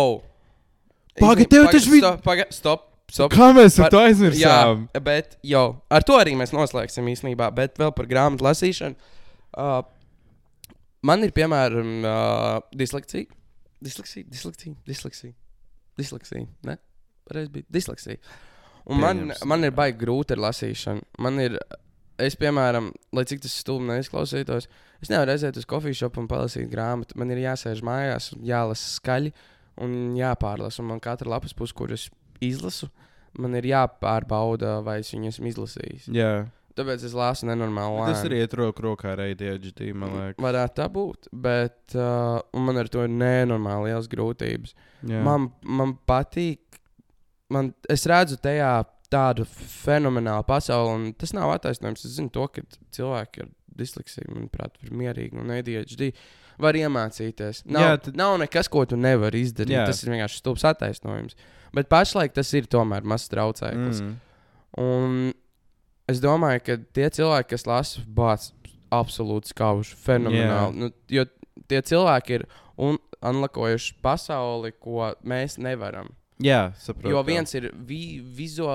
Paga, tev taču vi- Stop, paga, stop, stop. Kā mēs Par- to aizmirsām? Jā, bet jau ar to arī mēs noslēgsim īstenībā. Bet vēl par grāmatu lasīšanu. Uh, man ir piemēram uh, disleksija. Disleksija, disleksija, disleksija. Disleksija. Ne? Pareizi bija disleksija. Un man, man ir baigi grūti ar lasīšanu. Man ir, es, piemēram, lai cik tas stulbi neizklausītos, es nevaru aiziet uz kofiju šopu un palasīt grāmatu. Man ir jāsēž mājās, jālasa skaļi un jāpārlasa. Un man katra lapas puse, kuras izlasu, man ir jāpārbauda, vai es viņu esmu izlasījis. Jā. Tāpēc es lasu nenormāli. Tas lēni. arī iet roku rokā ar ADHD, man liekas. Varētu tā būt, bet uh, man ar to ir nenormāli liels grūtības. Jā. Man, man patīk, man, es redzu tajā tādu fenomenālu pasauli, un tas nav attaisnojums. Es zinu, to, ka cilvēki ar disleksiju, manuprāt, ir mierīgi un ADHD. Var iemācīties. Nav, Jā, tad- nav nekas, ko tu nevari izdarīt. Jā. Tas ir vienkārši stulbs attaisnojums. Bet pašlaik tas ir tomēr mazs traucējums. Mm. Un es domāju, ka tie cilvēki, kas lasa bācis, absolūti skauži, fenomenāli. Nu, jo tie cilvēki ir un anlakojuši pasauli, ko mēs nevaram. Jā, saprotu. Jo viens ir vi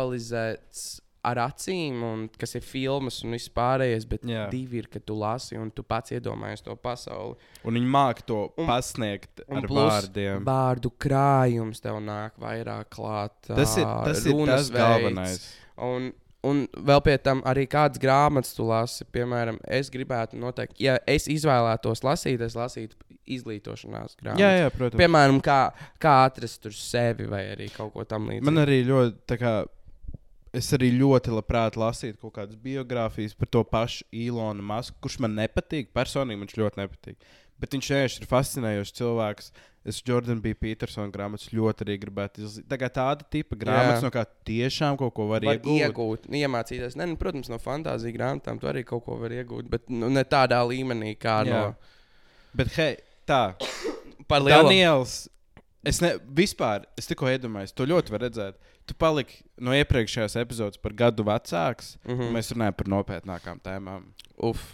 vizualizēts ar acīm, un kas ir filmas un viss pārējais, bet Jā. Divi ir, ka tu lasi un tu pats iedomājies to pasauli. Un viņi māca to Un- pasniegt Un ar vārdiem. Vārdu krājums tev nāk vairāk klāt. Tas ir tas, ir runas tas galvenais. Un, un vēl pie tam arī kādas grāmatas tu lasi. Piemēram, es gribētu noteikti, ja es izvēlētos lasīt, es lasītu izglītošanās grāmatas. Jā, jā, protams. Piemēram, kā, kā atrast tur sevi vai arī kaut ko tamlīdzīgu. Man arī ļoti, kā, es arī ļoti labprāt lasītu kaut kādas biogrāfijas par to pašu Ilonu Masku, kurš man nepatīk. Personīgi viņš ļoti nepatīk. Bet viņš vienkārši ir fascinējošs cilvēks. Es Jordanu B. Petersona grāmatas ļoti arī gribētu izlasīt. Tā kā tāda tipa grāmatas, Jā. no kā tiešām kaut ko var, var iegūt. iegūt, iemācīties. Ne, nu, protams, no fantāzijas grāmatām tu arī kaut ko vari iegūt, bet nu, ne tādā līmenī kā Jā. no Bet, hei, tā. par lielu. Daniels, es ne, vispār, es tikko iedomājos, to ļoti var redzēt. Tu paliki no iepriekšējās epizodes par gadu vecāks. Mm. -hmm. Mēs runājam par nopietnākām tēmām. Uf.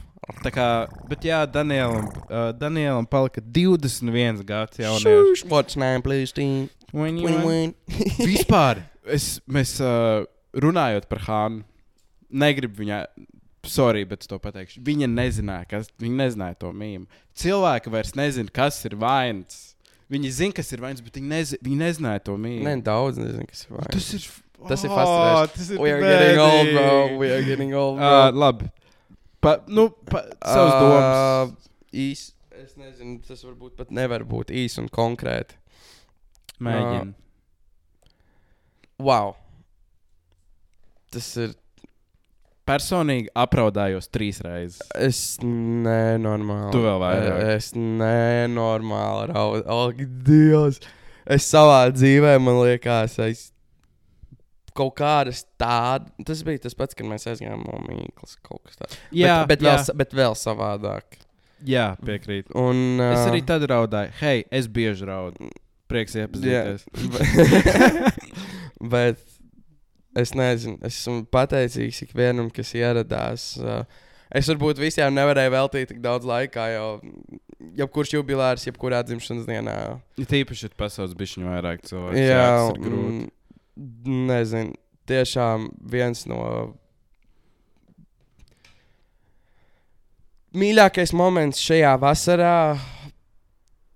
Tā kā, bet jā, Danielam, uh, Danielam palika 21 gads jaunais. Šūš, what's nine, please, teen? Win, Win, win. [LAUGHS] Vispār, es, mēs uh, runājot par Hānu, negribu viņai. Sorry, bet es to pateikšu. Viņa nezināja, kas viņa nezināja to mīmīmu. Cilvēki vairs nezina, kas ir vainīgs. Viņi zina, kas ir vainīgs, bet viņi, nezi, viņi nezināja to mīmīmu. Nē, daudz nezinu, kas ir vajag. Tas ir. Tas ir Oh, fascinējoši. tas ir We are getting old, bro. We are getting old, bro. Uh, labi. Pa, nu, pa, savas Uh, domas. Īs, es nezinu, tas varbūt pat nevar būt īs un konkrēti. Mēģini. Wow. Tas ir. Personīgi apraudājos trīs reizes. Es nenormāli. Tu vēl vairāk. Es nenormāli raudu. Ak, Dievs! Es savā dzīvē, man liekas, es kaut kādas tādas. Tas bija tas pats, kad mēs aizgājām no Mīklas. Jā, bet, bet, jā. vēl, bet vēl savādāk. Jā, piekrītu. Un, uh, Es arī tad raudāju. Hei, es bieži raudu. Prieks iepazīties. [LAUGHS] bet es nezinu, es esmu pateicīgs ikvienam, kas ieradās. Uh, Es varbūt visiem nevarēju veltīt tik daudz laika, jo jebkurš jubilārs, jebkurā dzimšanas dienā. Ja tīpaši ir pasaules bišķiņu vairāk cilvēku. Jā, tas ir grūti. Nezinu, tiešām viens no mīļākais moments šajā vasarā.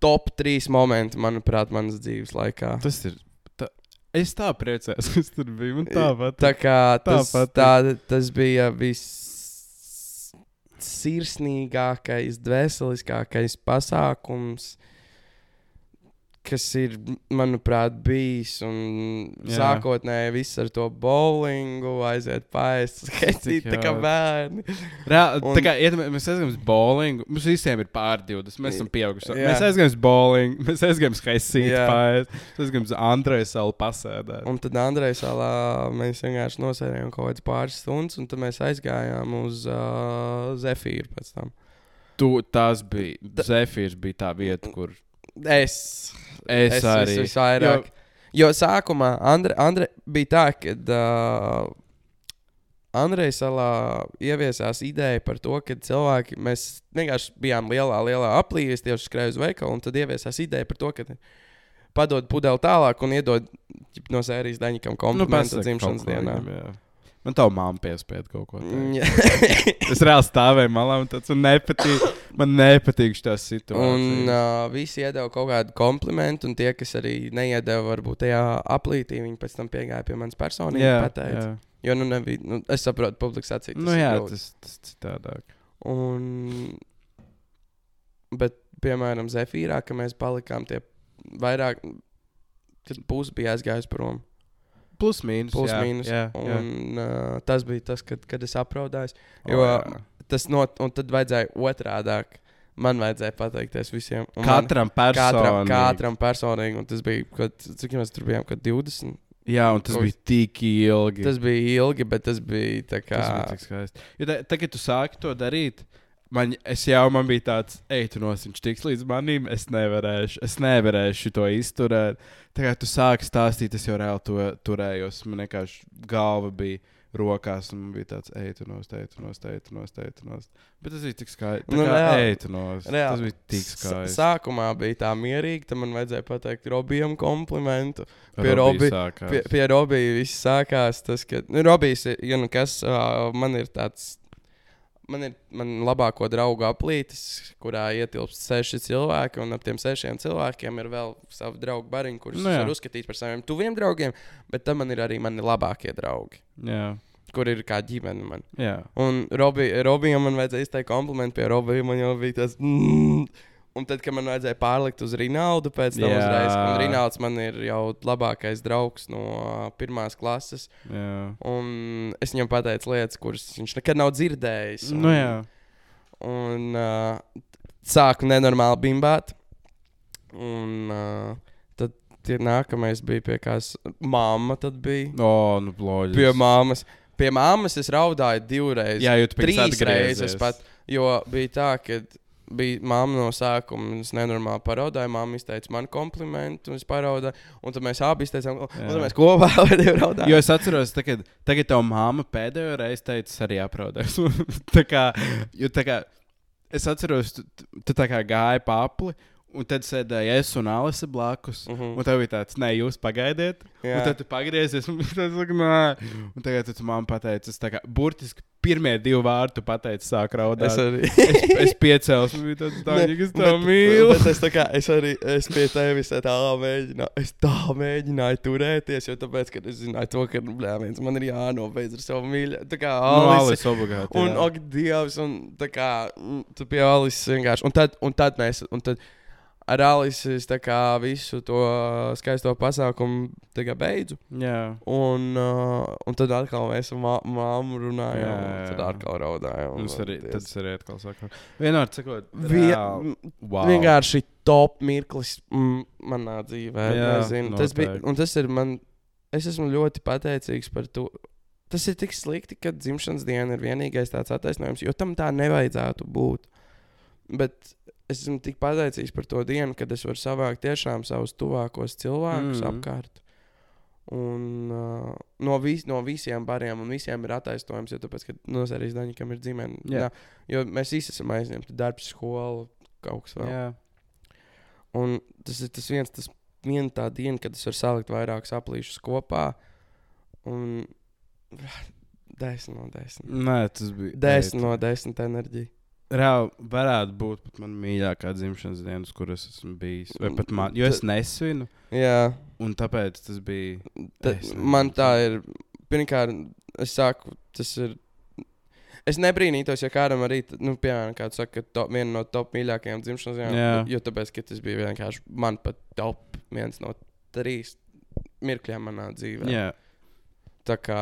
Top 3 momenti, manuprāt, manas dzīves laikā. Tas ir. Tā, es tā priecājos, [LAUGHS] kas tur bija. Tāpat. Tā kā tas, Tāpat. tā, tas bija viss sirsnīgākais, dvēseliskākais pasākums, kas ir, manuprāt, bijis. Un Jā. sākotnēji viss ar to bowlingu, aiziet paēst, [LAUGHS] skaitīt tā kā bērni. Reāli, Un- tā kā iet, mēs aizgājām uz bowlingu. Mums visiem ir pār 20. Mēs esam pieauguši. Jā. Mēs aizgājām uz bowlingu, [LAUGHS] mēs aizgājām uz haisīti Jā. pāri. Mēs aizgājām uz Andreja salu pasēdēt. Un tad Andrejs salā mēs vienkārši nosēdējām kaut kādas pāris stundas, un tad mēs aizgājām uz uh, Zefīru pēc tam. Tu, tas bija. Zefīrs bija tā vieta, kur Es, es, es arī. vis- visvairāk. Jo, jo sākumā Andre, Andre bija tā, ka uh, Andrejs salā ieviesās ideja par to, ka cilvēki, mēs vienkārši bijām lielā, lielā aplī, es tieši skrēju uz veikalu, un tad ieviesās ideja par to, ka padod pudeli tālāk un iedod no sērijas daņikam komplimentu pasaki dzimšanas dienā. viņam. Man tā māma piespieda kaut ko tādu. [LAUGHS] Es reāli stāvēju malā un tāds nepatīk. Man nepatīk šī situācija. Un uh, visi iedeva kaut kādu komplimentu, un tie, kas arī neiedeva, varbūt tajā aplītī, viņi pēc tam piegāja pie manis personīgi. jā, pateica. jā. Jo, nu, nebija, nu, es saprotu, publikas acīs. Nu, jā, tas, tas citādāk. Un, bet, piemēram, Zefīrā, ka mēs palikām tie vairāk, kad pusi bija aizgājis prom. Plus mīnus. Plus jā, mīnus. Jā, jā. Un uh, tas bija tas, kad, kad es apraudāju. O, Jo jā. tas not, un tad vajadzēja otrādāk. Man vajadzēja pateikties visiem. un Katram Katram, personīgi. katram personīgi, un tas bija, kad, cik mēs tur bijām, kad 20. Jā, un tas Kaut- bija tik ilgi. Tas bija ilgi, bet tas bija tā kā. Tas bija tik skaisti. Jo Tagad, kad tu sāki to darīt, man, es jau man bija tāds, ej, tu nosiņš tiks līdz manim, es nevarēšu, es nevarēšu to izturēt. Tagad tu sāki stāstīt, es jau reāli to turējos. Man vienkārši galva bija rokās, un man bija tāds, ej, tu nost, ej, tu nost, ej, tu nost, ej, tu nost. Bet tas bija tik skaisti. Nu, kā, ej, tu nost. Reāli. Tas bija tik skaisti. Sākumā bija tā mierīgi, tad man vajadzēja pateikt Robijam komplimentu. pie Robija. Pie, pie Robija viss sākās. Tas, ka nu, Robijs, ja nu kas, uh, man ir tāds. Man ir man labāko draugu aplītis, kurā ietilpst seši cilvēki, un ap tiem sešiem cilvēkiem ir vēl savi draugu bariņi, kurus Nu jā. var uzskatīt par saviem tuviem draugiem, bet tam man ir arī mani labākie draugi, Jā, kur ir kā ģimene. Man. jā. Un Robi, Robijam man vajadzēja izteikt komplimentu pie Robija. Man jau bija tas. Mm. Un tad, kad man vajadzēja pārlikt uz Rinaldu, pēc tam Jā. uzreiz, un Rinalds man ir jau labākais draugs no pirmās klases. jā. Un es viņam pateicu lietas, kuras viņš nekad nav dzirdējis. Un, Nu, jā. un uh, sāku nenormāli bimbāt. Un uh, tad tie nākamais bija pie kādas mamma. Tad bija O, nu, loģiski. pie mammas. Pie mammas es raudāju divreiz. Jā, pēc trīs reizes pat. Jo bija tā, ka bija mamma no sākuma. Es nenormāli paraudāju. Mamma izteica man komplimentu, un es paraudāju. Un tad mēs abi izteicām, un tad mēs kopā [LAUGHS] raudājām. Jo es atceros, tagad, tagad tā māma pēdējo reizi teica, es arī apraudēju. [LAUGHS] tā kā, jo tā kā, es atceros, tu, tu, tu tā kā gāji pa apli, Un tad sēdēja es un Alise blakus. Mhm. Un tev bija tāds, nē, jūs pagaidiet. Jā. Un tad tu pagriezies, un [LAUGHS] viņš saka, nē. Un tagad tu man pateici, tā kā burtiski pirmie divi vārdi tu pateici, sāk raudāt. Es arī. es, es piecēlos, un bija tāds, tā, es tev mīlu. Bet es, tā kā, es arī es pie tevis tā mēģināju, es tā mēģināju turēties, jo tāpēc, ka es zināju to, ka blē, viens man ir jānobeidz ar savu mīļo. Tā kā Nu. Alis obligāti. Un, ak, Dievs, un tā kā mm, tu pie Alises vienkārši. Un tad, un tad mēs, un tad ar Alises visu to skaisto pasākumu beidzu. Jā. Un, uh, un tad atkal mēs ar mā- māmu runājām. Jā, un jā, Tad jā. atkal raudājām. Es arī, es arī atkal saku. Vienmēr sakot, Vie, reāli, wow. Vienkārši top mirklis mm, manā dzīvē. Jā, nezinu. tas bija, un tas ir man, es esmu ļoti pateicīgs par to. Tas ir tik slikti, ka dzimšanas diena ir vienīgais tāds attaisnojums, jo tam tā nevajadzētu būt. Bet es esmu tik pateicīgs par to dienu, kad es varu savākt tiešām savus tuvākos cilvēkus Mm. apkārt. Un uh, no, vis, no visiem bariem un visiem ir attaisnojums, jo tāpēc, ka no serijas daņķiem ir ģimene. Jā. Jā, Jo mēs visi esam aizņemti, darbs, skola, kaut kas vēl. Jā. Un tas ir tas viens, tas viena tā diena, kad es varu salikt vairākus aplīšus kopā. Un [SIGHS] desmit no desmit. Nē, tas bija. Desmit no desmit enerģija. Reāli varētu būt pat mana mīļākā dzimšanas diena, uz kuras esmu bijis. Vai pat man, jo es nesvinu, Jā, un tāpēc tas bija. ta, Es man tā ir. Pirmkārt, es saku, tas ir. Es nebrīnītos, ja kādam arī, nu, piemēram, kāds saka, ka to, viena no top mīļākajām dzimšanas dienām, Jā. jo tāpēc, ka tas bija vienkārši man pat top viens no trīs mirkļiem manā dzīvē. Jā, Tā kā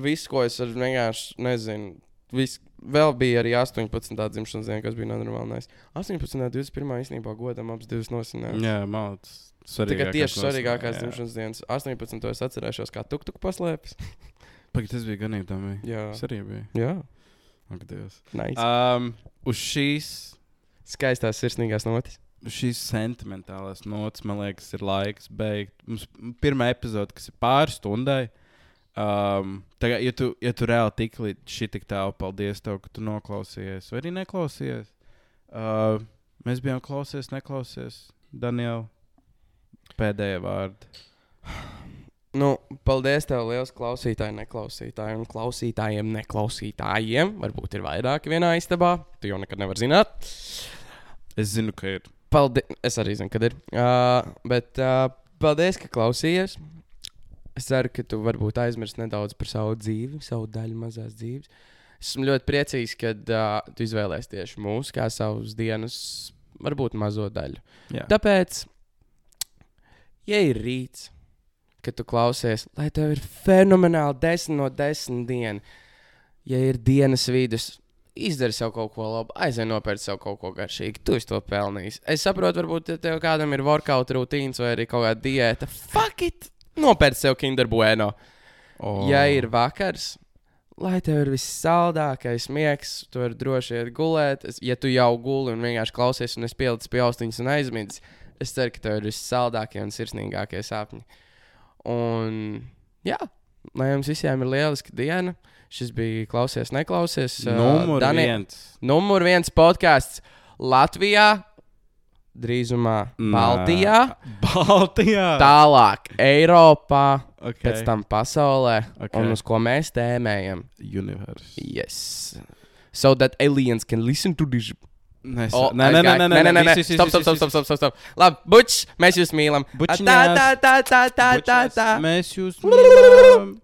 viss, ko es vienkārši nezinu, vis, vēl bija arī 18. dzimšanas diena, kas bija nenormālais. 18. un 21. īstenībā godam abas divas nosinājās. jā. Tā kā tieši svarīgākās dzimšanas dienas, 18. es atcerēšos, kā tuk tuk paslēpes. [LAUGHS] Pagaid, tas bija ganīgi. Jā, Tas arī bija. jā. Ak, Dievs. Nice. Um, uz šīs, Skaistās sirsnīgās notis. šīs sentimentālās nots, man liekas, ir laiks beigt. Mums pirmā epizode, kas ir pāris stundai. Um, tagad, ja tu, ja tu reāli tik līdz šī tik tālu, paldies tev, ka tu noklausījies, vai arī neklausījies. Uh, mēs bijām klausies, neklausies. Daniela, pēdējā vārda. Nu, paldies tev, liels klausītāji, neklausītāji un klausītājiem, neklausītājiem. Varbūt ir vairāki vienā istabā. Tu jau nekad nevari zināt. Es zinu, ka ir. Paldies. Es arī zinu, kad ir. Uh, bet uh, paldies, ka klausījies. Es ceru, ka tu varbūt aizmirsti nedaudz par savu dzīvi, savu daļu mazās dzīves. Esmu ļoti priecīgs, ka uh, tu izvēlējies tieši mūsu kā savus dienas, varbūt mazo daļu. Jā. Tāpēc, ja ir rīts, kad tu klausies, lai tev ir fenomenāli 10 no 10 dienu, ja ir dienas vidus, izdari sev kaut ko labu, aizvien nopērci sev kaut ko garšīgu. Tu to pelnījis. Es saprotu, varbūt ja tev kādam ir workout rutīns vai arī kaut kāda diēta. Fuck it! Nopērci sev Kinder Bueno. Oh. Ja ir vakars, lai tev ir vissaldākais miegs, tu vari droši iet gulēt. Es, ja tu jau guli un vienkārši klausies, un es pielicu pie austiņas un aizmidzi, es ceru, ka tev ir vissaldākie un sirsnīgākie sapņi. Un jā, lai jums visiem ir lieliska diena. Šis bija klausies, neklausies. uh, Numur Dani- viens. Numur viens podkāsts Latvijā, drīzumā Nā. Baltijā, Baltijā. tālāk Eiropā, okay. pēc tam pasaulē, okay. un uz ko mēs tēmējam? Universe. Yes. So that aliens can listen to this. Nē, oh, nē, nē, nē, nē, nē, nē, nē, stop, stop, stop, stop, stop, stop, stop. Labi, bučs, mēs jūs mīlam. Tā, tā, tā, tā, tā, tā, tā. Mēs jūs [LAUGHS] mīlam.